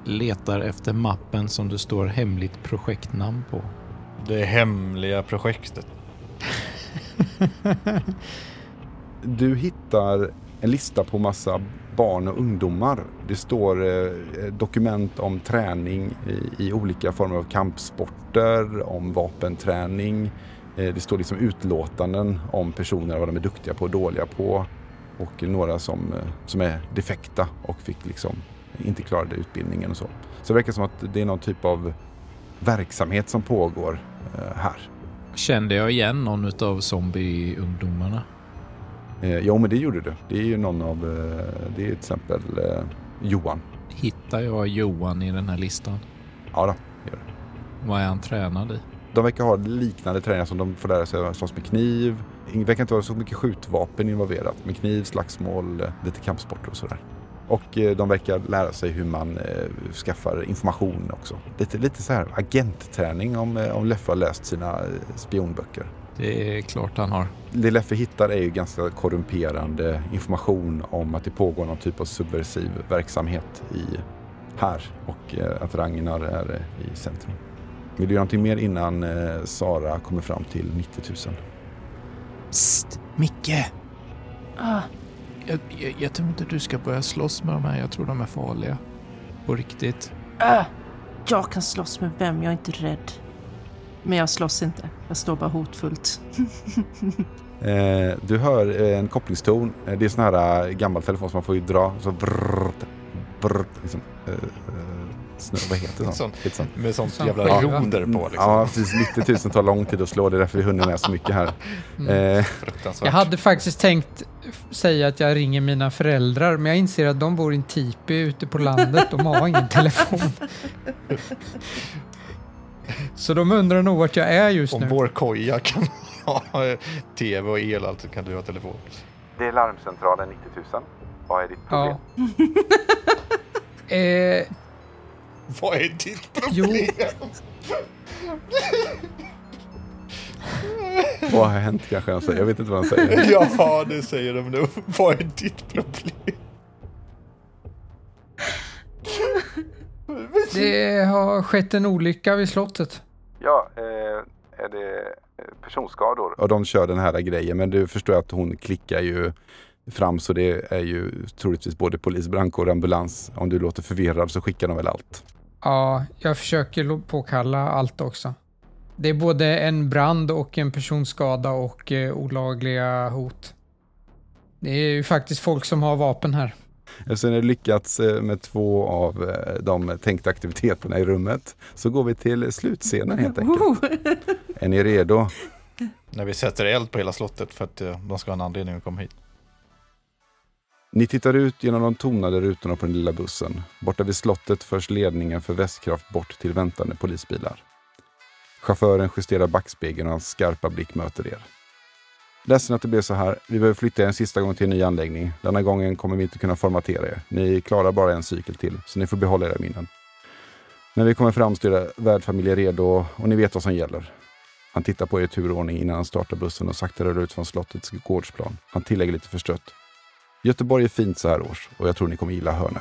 Letar efter mappen som det står hemligt projektnamn på. Det hemliga projektet. Du hittar en lista på massa barn och ungdomar. Det står eh, eh, dokument om träning i, i olika former av kampsporter, om vapenträning. Eh, det står liksom utlåtanden om personer, vad de är duktiga på och dåliga på. Och några som, eh, som är defekta och fick liksom inte klarade utbildningen och så. Så det verkar som att det är någon typ av verksamhet som pågår eh, här. Kände jag igen någon av zombieungdomarna? Eh, jo, men det gjorde du. Det är ju någon av, eh, det är till exempel eh, Johan. Hittar jag Johan i den här listan? Ja då, gör det. Vad är han tränad i? De verkar ha liknande träningar som de får lära sig att slåss med kniv. Det verkar inte vara så mycket skjutvapen involverat. Med kniv, slagsmål, eh, lite kampsporter och sådär. Och de verkar lära sig hur man skaffar information också. Lite, lite så här agentträning om, om Leffe har läst sina spionböcker. Det är klart han har. Det Leffe hittar är ju ganska korrumperande information om att det pågår någon typ av subversiv verksamhet i här och eh, att Ragnar är eh, i centrum. Vill du göra någonting mer innan eh, Sara kommer fram till 90 000? Psst! Micke! Ah, Jag, jag, jag tror inte du ska börja slåss med de här. Jag tror de är farliga. På riktigt. ah. Jag kan slåss med vem, jag är inte rädd. Men jag slåss inte, jag står bara hotfullt. Eh, du hör eh, en kopplingston. Eh, det är sån här eh, gammal telefon som man får ju dra. Så brrrt, brrrt, liksom, eh, eh, snö, vad heter det? Sån. Sånt. Med sånt Som jävla roder på liksom. Ja, precis. 90 000 tar lång tid att slå. Det är därför vi hunnit med så mycket här. Eh, Fruktansvärt. Jag hade faktiskt tänkt säga att jag ringer mina föräldrar, men jag inser att de bor i en tipi ute på landet. De har ingen telefon. Så de undrar nog vart jag är just Om nu. vår koja kan ha tv och el, alltså kan du ha telefon. det är larmcentralen 90 000. Vad är ditt problem? Ja. Eh, Vad är ditt jo, Vad har hänt kanske han säger. Jag vet inte vad han säger. Ja, det säger de nu. Vad är ditt problem? Det har skett en olycka vid slottet. Ja, eh, är det eh, personskador? Och de kör den här grejen, men du förstår att hon klickar ju fram så det är ju troligtvis både polis, brandkår och ambulans. Om du låter förvirrad så skickar de väl allt. Ja, jag försöker påkalla allt också. Det är både en brand och en personskada och eh, olagliga hot. Det är ju faktiskt folk som har vapen här. Eftersom ni lyckats eh, med två av eh, de tänkta aktiviteterna i rummet så går vi till slutscenen helt enkelt. Är ni redo? När vi sätter eld på hela slottet för att eh, de ska ha en anledning att komma hit. Ni tittar ut genom de tonade rutorna på den lilla bussen. Borta vid slottet förs ledningen för Västkraft bort till väntande polisbilar. Chauffören justerar backspegeln och hans skarpa blick möter er. Ledsen att det blev så här. Vi behöver flytta er en sista gång till en ny anläggning. Denna gången kommer vi inte kunna formatera er. Ni klarar bara en cykel till, så ni får behålla era minnen. När vi kommer fram står era värdfamiljer redo och ni vet vad som gäller. Han tittar på er i turordning innan han startar bussen och sakta rör ut från slottets gårdsplan. Han tillägger lite förstrött. Göteborg är fint så här års och jag tror ni kommer gilla Hörne.